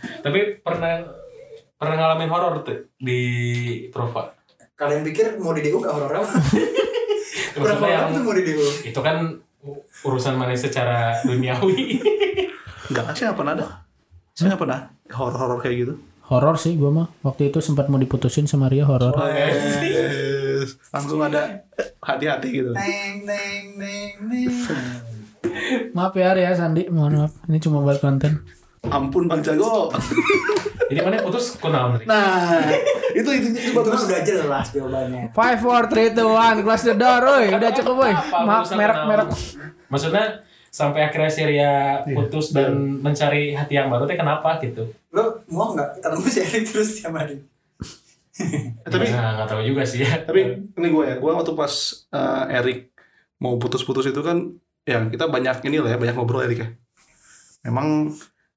Tapi pernah pernah ngalamin horor tuh di Prova. Kalian pikir mau di DU gak horor apa? Kurang horor tuh mau di DU. itu kan urusan mana secara duniawi. Enggak, saya nggak pernah ada. Saya nggak pernah horor-horor kayak gitu. Horor sih gue mah. Waktu itu sempat mau diputusin sama Ria horor. Yes. Langsung ada hati-hati gitu. Neng neng neng neng. Maaf ya Ria Sandi, mohon maaf. Ini cuma buat konten. Ampun Bang Jago. Jadi mana putus kunaon? Nah, itu itu itu bagus. udah jelas jawabannya. Five, four, three, two, one, close the door, woi. Udah cukup, woi. Apa Maaf, merek, merek. Maksudnya sampai akhirnya Syria putus dan mencari hati yang baru teh kenapa gitu? Lo mau nggak ketemu si Erik terus tiap hari? Eh, tapi nah, nggak tahu juga sih ya. tapi ini gue ya, gue waktu pas eh, Erik mau putus-putus itu kan, ya kita banyak ini lah ya, banyak ngobrol Erik ya. Memang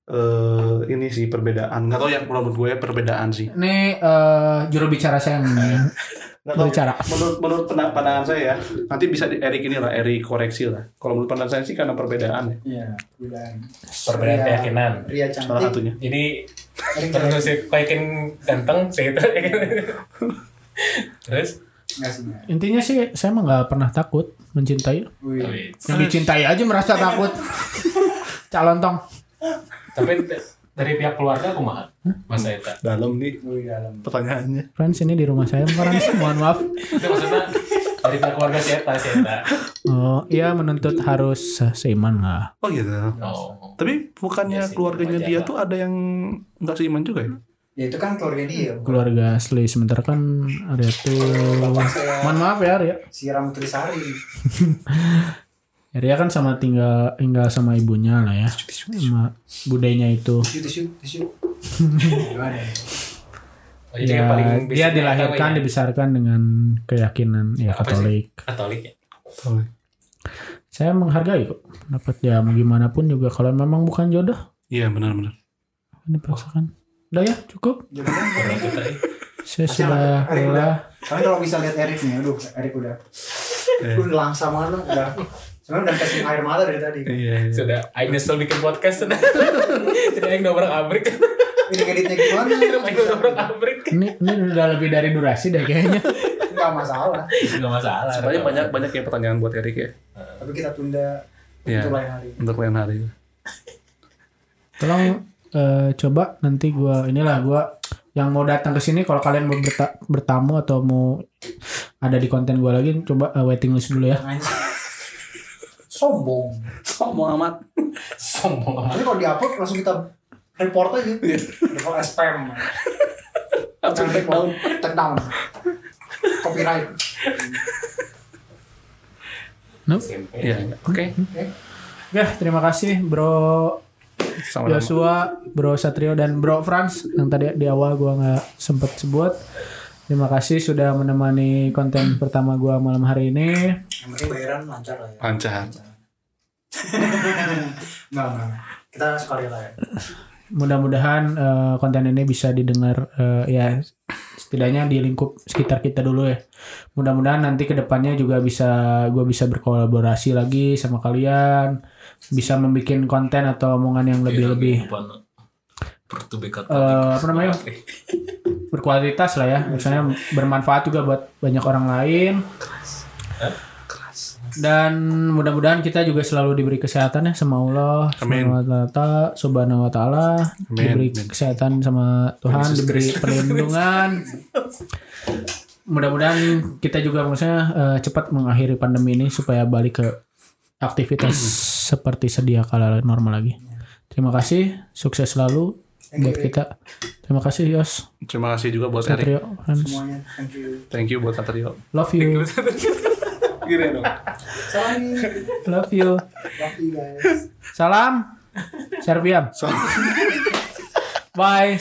eh ini sih perbedaan. Nggak tahu ya menurut gue perbedaan sih. Ini eh, juru bicara saya yang Nggak tahu. berbicara. Menurut menurut pandangan saya ya, nanti bisa di Erik ini lah, Erik koreksi lah. Kalau menurut pandangan saya sih karena perbedaan ya, Iya, perbedaan. Perbedaan Ria- keyakinan. Ria salah satunya. Jadi terus si kayakin ganteng sih itu. Terus. Intinya sih saya mah nggak pernah takut mencintai. Wih. Yang dicintai aja merasa takut. Calon tong. Tapi dari pihak keluarga aku mah masa itu. Dalam nih dalam. pertanyaannya. Friends ini di rumah saya sekarang mohon maaf. Itu maksudnya dari pihak keluarga si Eta si Eta. Oh, iya menuntut harus se- seiman nggak? Oh gitu. Oh. Tapi bukannya sih, keluarganya dia lah. tuh ada yang nggak seiman juga ya? Ya itu kan keluarga dia. bukan Keluarga asli sementara kan ada tuh. Mohon maaf ya Ria. siram Trisari. Ria kan sama tinggal tinggal sama ibunya lah ya. Sama budenya itu. Tisu tisu tisu. Gimana? Oh, Ya, paling dia dilahirkan ya, dibesarkan dengan keyakinan ya Apa sih? Katolik. Katolik ya. Saya menghargai kok. Dapat ya mau gimana pun juga kalau memang bukan jodoh Iya benar-benar. ini perasaan. Udah ya cukup. Eh. Saya sudah lelah. Kalian kalau bisa lihat Erik nih, aduh Erik udah. Eh. Udah langsam banget lo, udah. Sebenarnya udah kasih air mata dari tadi. Iya. iya. sudah Aing nyesel bikin podcast sudah. Jadi Aing dobrak abrik. Ini ngeditnya gimana? Aing dobrak abrik. Ini ini udah lebih dari durasi deh kayaknya. Enggak masalah. Enggak masalah. Sebenarnya banyak banyak ya pertanyaan buat Erik ya. Tapi kita tunda Iya. untuk lain hari. Untuk lain hari. Tolong eh, coba nanti gua inilah gua yang mau datang ke sini kalau kalian mau berta- bertamu atau mau ada di konten gua lagi coba eh, waiting list dulu ya. Sombong. Sombong amat. sombong amat. Tapi kalau di-upload langsung kita report aja. Iya. Kalau spam. Langsung take down. Take down. Copyright. Iya. iya. Oke. Oke, terima kasih Bro Sama-sama. Joshua, Bro Satrio dan Bro Franz yang tadi di awal gua nggak sempet sebut. Terima kasih sudah menemani konten pertama gua malam hari ini. Yang penting bayaran lancar lah ya. Lancar. Enggak, enggak. Kita sekali lah ya. Mudah-mudahan eh, konten ini bisa didengar eh, ya setidaknya di lingkup sekitar kita dulu ya. Mudah-mudahan nanti ke depannya juga bisa gue bisa berkolaborasi lagi sama kalian, bisa membuat konten atau omongan yang lebih-lebih Eh, apa namanya? berkualitas lah ya. Misalnya bermanfaat juga buat banyak orang lain. Dan mudah-mudahan kita juga selalu diberi kesehatan ya sama Allah, Amin. sama Subhanahu wa taala, diberi Amin. kesehatan sama Tuhan, diberi perlindungan. mudah-mudahan kita juga maksudnya uh, cepat mengakhiri pandemi ini supaya balik ke aktivitas hmm. seperti sedia kala normal lagi. Terima kasih, sukses selalu buat kita. Terima kasih Yos. Terima kasih juga buat Satrio, Semuanya, thank you. Thank you buat Satrio. Love you, Gini dong. Salam. Love you. Love you guys. Salam. Serbiam. Salam. Bye.